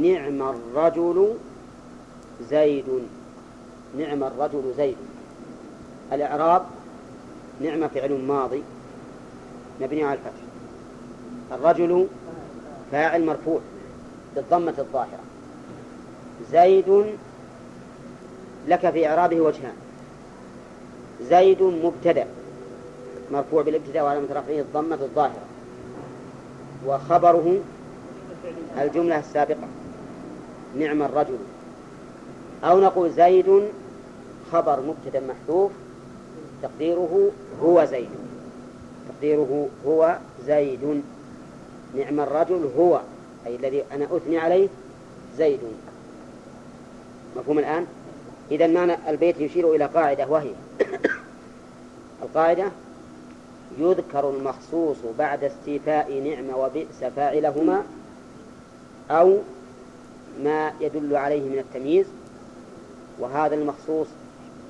Speaker 1: نعم الرجل زيد. نعم الرجل زيد. الإعراب نعم فعل ماضي. مبني على الفتح. الرجل فاعل مرفوع بالضمة الظاهرة. زيد لك في إعرابه وجهان. زيد مبتدأ. مرفوع بالابتداء وعلامة رفعه الضمة الظاهرة. وخبره الجملة السابقة. نعم الرجل. أو نقول زيد خبر مبتدأ محذوف. تقديره هو زيد. تقديره هو زيد. نعم الرجل هو. أي الذي أنا أثني عليه زيد. مفهوم الآن؟ إذا معنى البيت يشير إلى قاعدة وهي القاعدة يذكر المخصوص بعد استيفاء نعم وبئس فاعلهما أو ما يدل عليه من التمييز وهذا المخصوص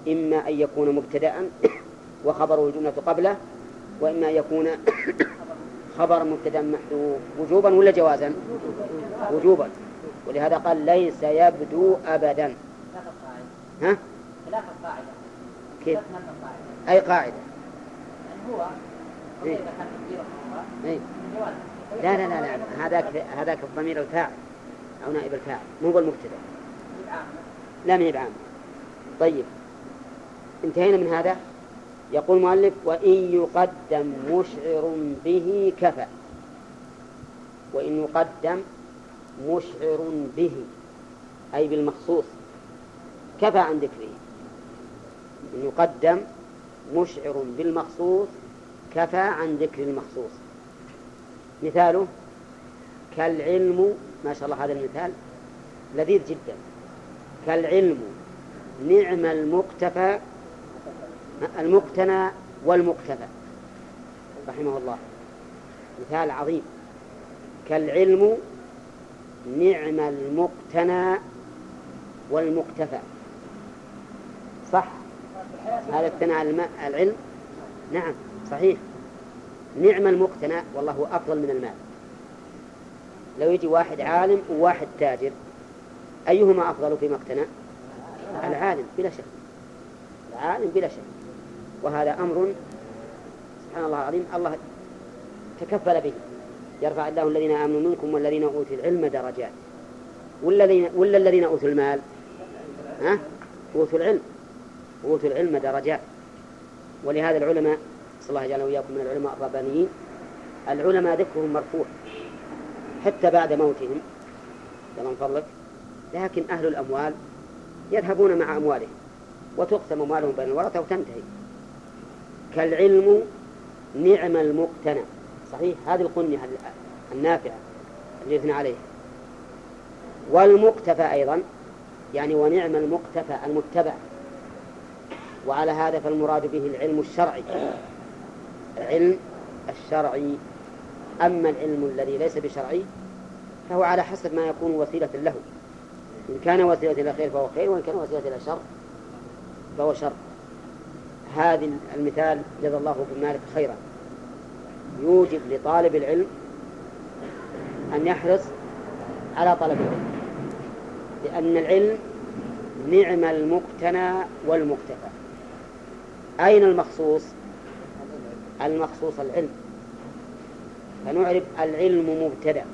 Speaker 1: إما أن يكون مبتدأ وخبره الجملة قبله وإما أن يكون خبر مبتدأ محذوف وجوبا ولا جوازا؟ وجوبا. ولهذا قال ليس يبدو أبدا. ها؟
Speaker 4: خلاف القاعدة
Speaker 1: كيف؟ أي قاعدة؟
Speaker 4: يعني هو
Speaker 1: إيه.
Speaker 4: جواز
Speaker 1: لا لا لا لا هذاك هذاك الضمير الفاعل أو نائب الفاعل مو هو المبتدأ. لا من بعام طيب. انتهينا من هذا؟ يقول المؤلف وإن يقدم مشعر به كفى. وإن يقدم مشعر به أي بالمخصوص كفى عن ذكره. يقدم مشعر بالمخصوص كفى عن ذكر المخصوص. مثاله كالعلم ما شاء الله هذا المثال لذيذ جدا. كالعلم نعم المقتفى المقتنى والمقتفى رحمه الله. مثال عظيم. كالعلم نعم المقتنى والمقتفى. صح؟ هذا الثناء الماء العلم؟ نعم صحيح. نعم المقتنى والله هو أفضل من المال. لو يجي واحد عالم وواحد تاجر أيهما أفضل فيما اقتنى العالم بلا شك. العالم بلا شك. وهذا أمر سبحان الله العظيم الله تكفل به. يرفع الله الذين آمنوا منكم والذين أوتوا العلم درجات. ولا الذين ولا الذين أوتوا المال؟ ها؟ أوتوا العلم. أوتوا العلم درجات. ولهذا العلماء صلى الله يجعلنا وإياكم من العلماء الربانيين العلماء ذكرهم مرفوع حتى بعد موتهم من فضلك لكن أهل الأموال يذهبون مع أموالهم وتقسم أموالهم بين الورثة وتنتهي. كالعلم نعم المقتنى صحيح؟ هذه القنية النافعة اللي يثنى عليها. والمقتفى أيضا يعني ونعم المقتفى المتبع. وعلى هذا فالمراد به العلم الشرعي. العلم الشرعي. أما العلم الذي ليس بشرعي فهو على حسب ما يكون وسيلة له. إن كان وسيلة إلى خير فهو خير وإن كان وسيلة إلى شر فهو شر. هذا المثال جزا الله ابن مالك خيرا. يوجب لطالب العلم أن يحرص على طلب العلم لأن العلم نعم المقتنى والمقتفى. أين المخصوص؟ المخصوص العلم. فنعرف العلم مبتدأ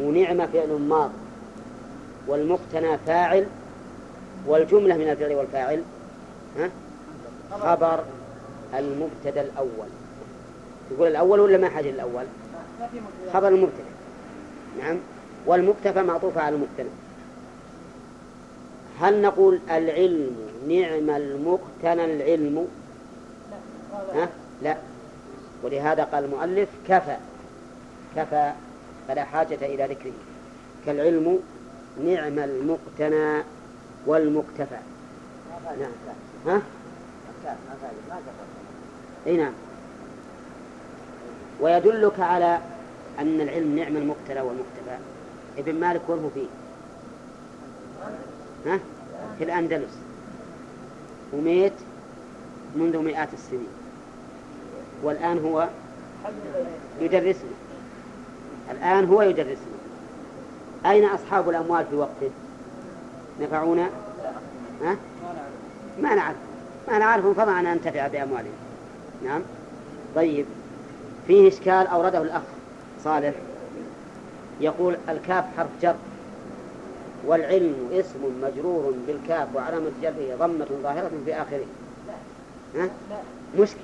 Speaker 1: ونعم فعل ماض والمقتنى فاعل والجملة من الفعل والفاعل ها؟ خبر المبتدأ الأول. يقول الأول ولا ما حاجة الأول خبر المبتدأ. نعم. والمكتفى معطوفة على المبتدأ. هل نقول العلم نعم المقتنى العلم؟ ها؟ لا. ولهذا قال المؤلف كفى. كفى فلا حاجة إلى ذكره. كالعلم نعم المقتنى والمقتفى نعم. ها؟ إي نعم. ويدلك على أن العلم نعم المقتلى والمقتفى ابن مالك وله فيه. ها؟ في الأندلس. وميت منذ مئات السنين. والآن هو يدرسنا الآن هو يدرسنا أين أصحاب الأموال في وقته؟ نفعونا؟ ها؟ ما نعرف. ما نعرفهم فضلا أن ننتفع بأموالهم نعم. طيب. فيه إشكال أورده الأخ صالح. يقول الكاف حرف جر. والعلم اسم مجرور بالكاف وعلامة جره ضمة ظاهرة في آخره. ها؟ مشكل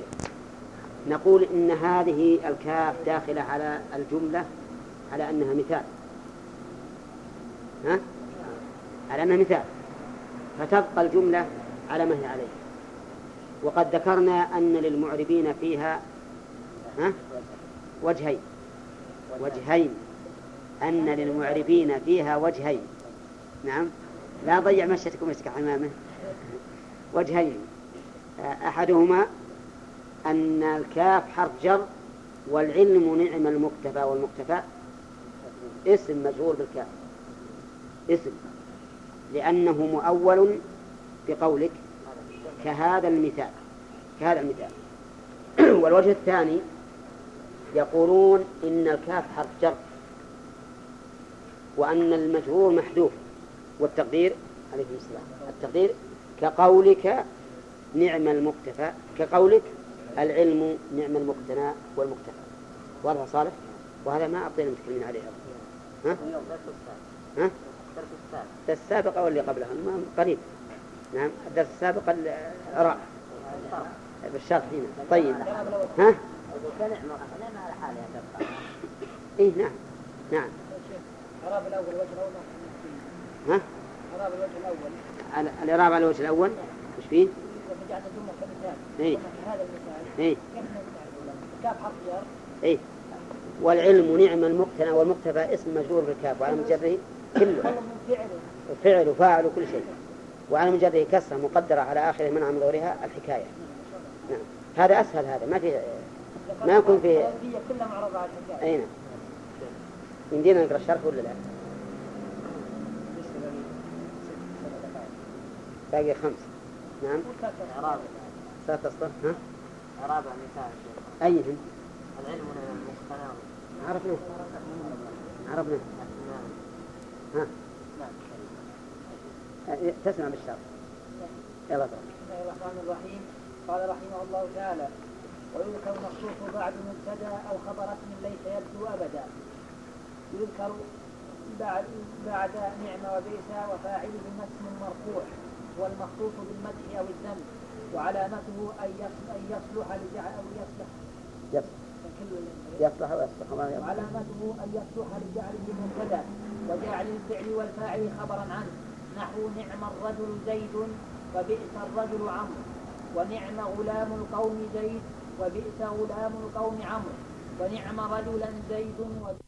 Speaker 1: نقول إن هذه الكاف داخلة على الجملة على أنها مثال. ها؟ على أنها مثال. فتبقى الجملة على ما هي عليه. وقد ذكرنا أن للمعربين فيها ها؟ وجهين. وجهين. أن للمعربين فيها وجهين. نعم. لا ضيع مشيتكم مسك حمامه وجهين. أحدهما أن الكاف حرف جر والعلم نعم المكتفى والمكتفى. اسم مجرور بالكاف. اسم. لأنه مؤول بقولك كهذا المثال. كهذا المثال. والوجه الثاني يقولون إن الكاف حرف جر. وأن المجرور محذوف. والتقدير عليكم السلام. التقدير كقولك نعم المكتفى كقولك العلم نعم المقتنى والمكتفى واضح صالح؟ وهذا ما أعطينا المتكلمين عليه. ها؟ ها؟ الدرس السابق أو اللي قبله قريب. نعم الدرس السابق الراء بالشرط هنا. طيب. ها؟ إيه نعم. نعم.
Speaker 6: الأول الأول.
Speaker 1: ها؟
Speaker 6: إعراب الوجه الأول
Speaker 1: ال- الإعراب على الوجه الأول وش فيه؟
Speaker 6: وجعلنا الجملة كمثال
Speaker 1: إيه.
Speaker 6: هذا المثال
Speaker 1: إيه
Speaker 6: كيف نعرف كاف حرف جر
Speaker 1: إيه والعلم نعم المقتنى والمقتفى اسم مجرور بالكاف وعلى مجره كله
Speaker 6: فعل
Speaker 1: وفاعل وكل شيء وعلى مجره كسرة مقدرة على آخره منع من ظهورها الحكاية نعم هذا أسهل هذا ما في ما يكون فيه
Speaker 6: كلها معرضة على الحكاية
Speaker 1: أي نعم يمدينا نقرأ الشرح ولا لا؟ باقي خمس نعم. ثلاث أسطر ها؟
Speaker 4: إعراب مثال
Speaker 1: أيهم
Speaker 4: العلم؟ المقتنع
Speaker 1: عرفنا. عرفنا. ها؟ أه، تسمع بالشرح يلا.
Speaker 6: بسم الله الرحمن الرحيم. قال رحمه الله تعالى ويذكر مخصوص بعد مبتدأ أو خبر اسم ليس يبدو أبدا. يذكر بعد بعد نعم وبئس وفاعله اسم مرفوع. والمخصوص بالمدح أو الذم وعلامته أن يصلح لجعل أو يصلح.
Speaker 1: يصلح يصلح. ويصلح وما يصلح.
Speaker 6: وعلامته أن يصلح لجعله مبتدأ وجعل الفعل والفاعل خبرا عنه. نحو نعم الرجل زيد وبئس الرجل عمرو ونعم غلام القوم زيد وبئس غلام القوم عمرو ونعم رجلا زيد وبئس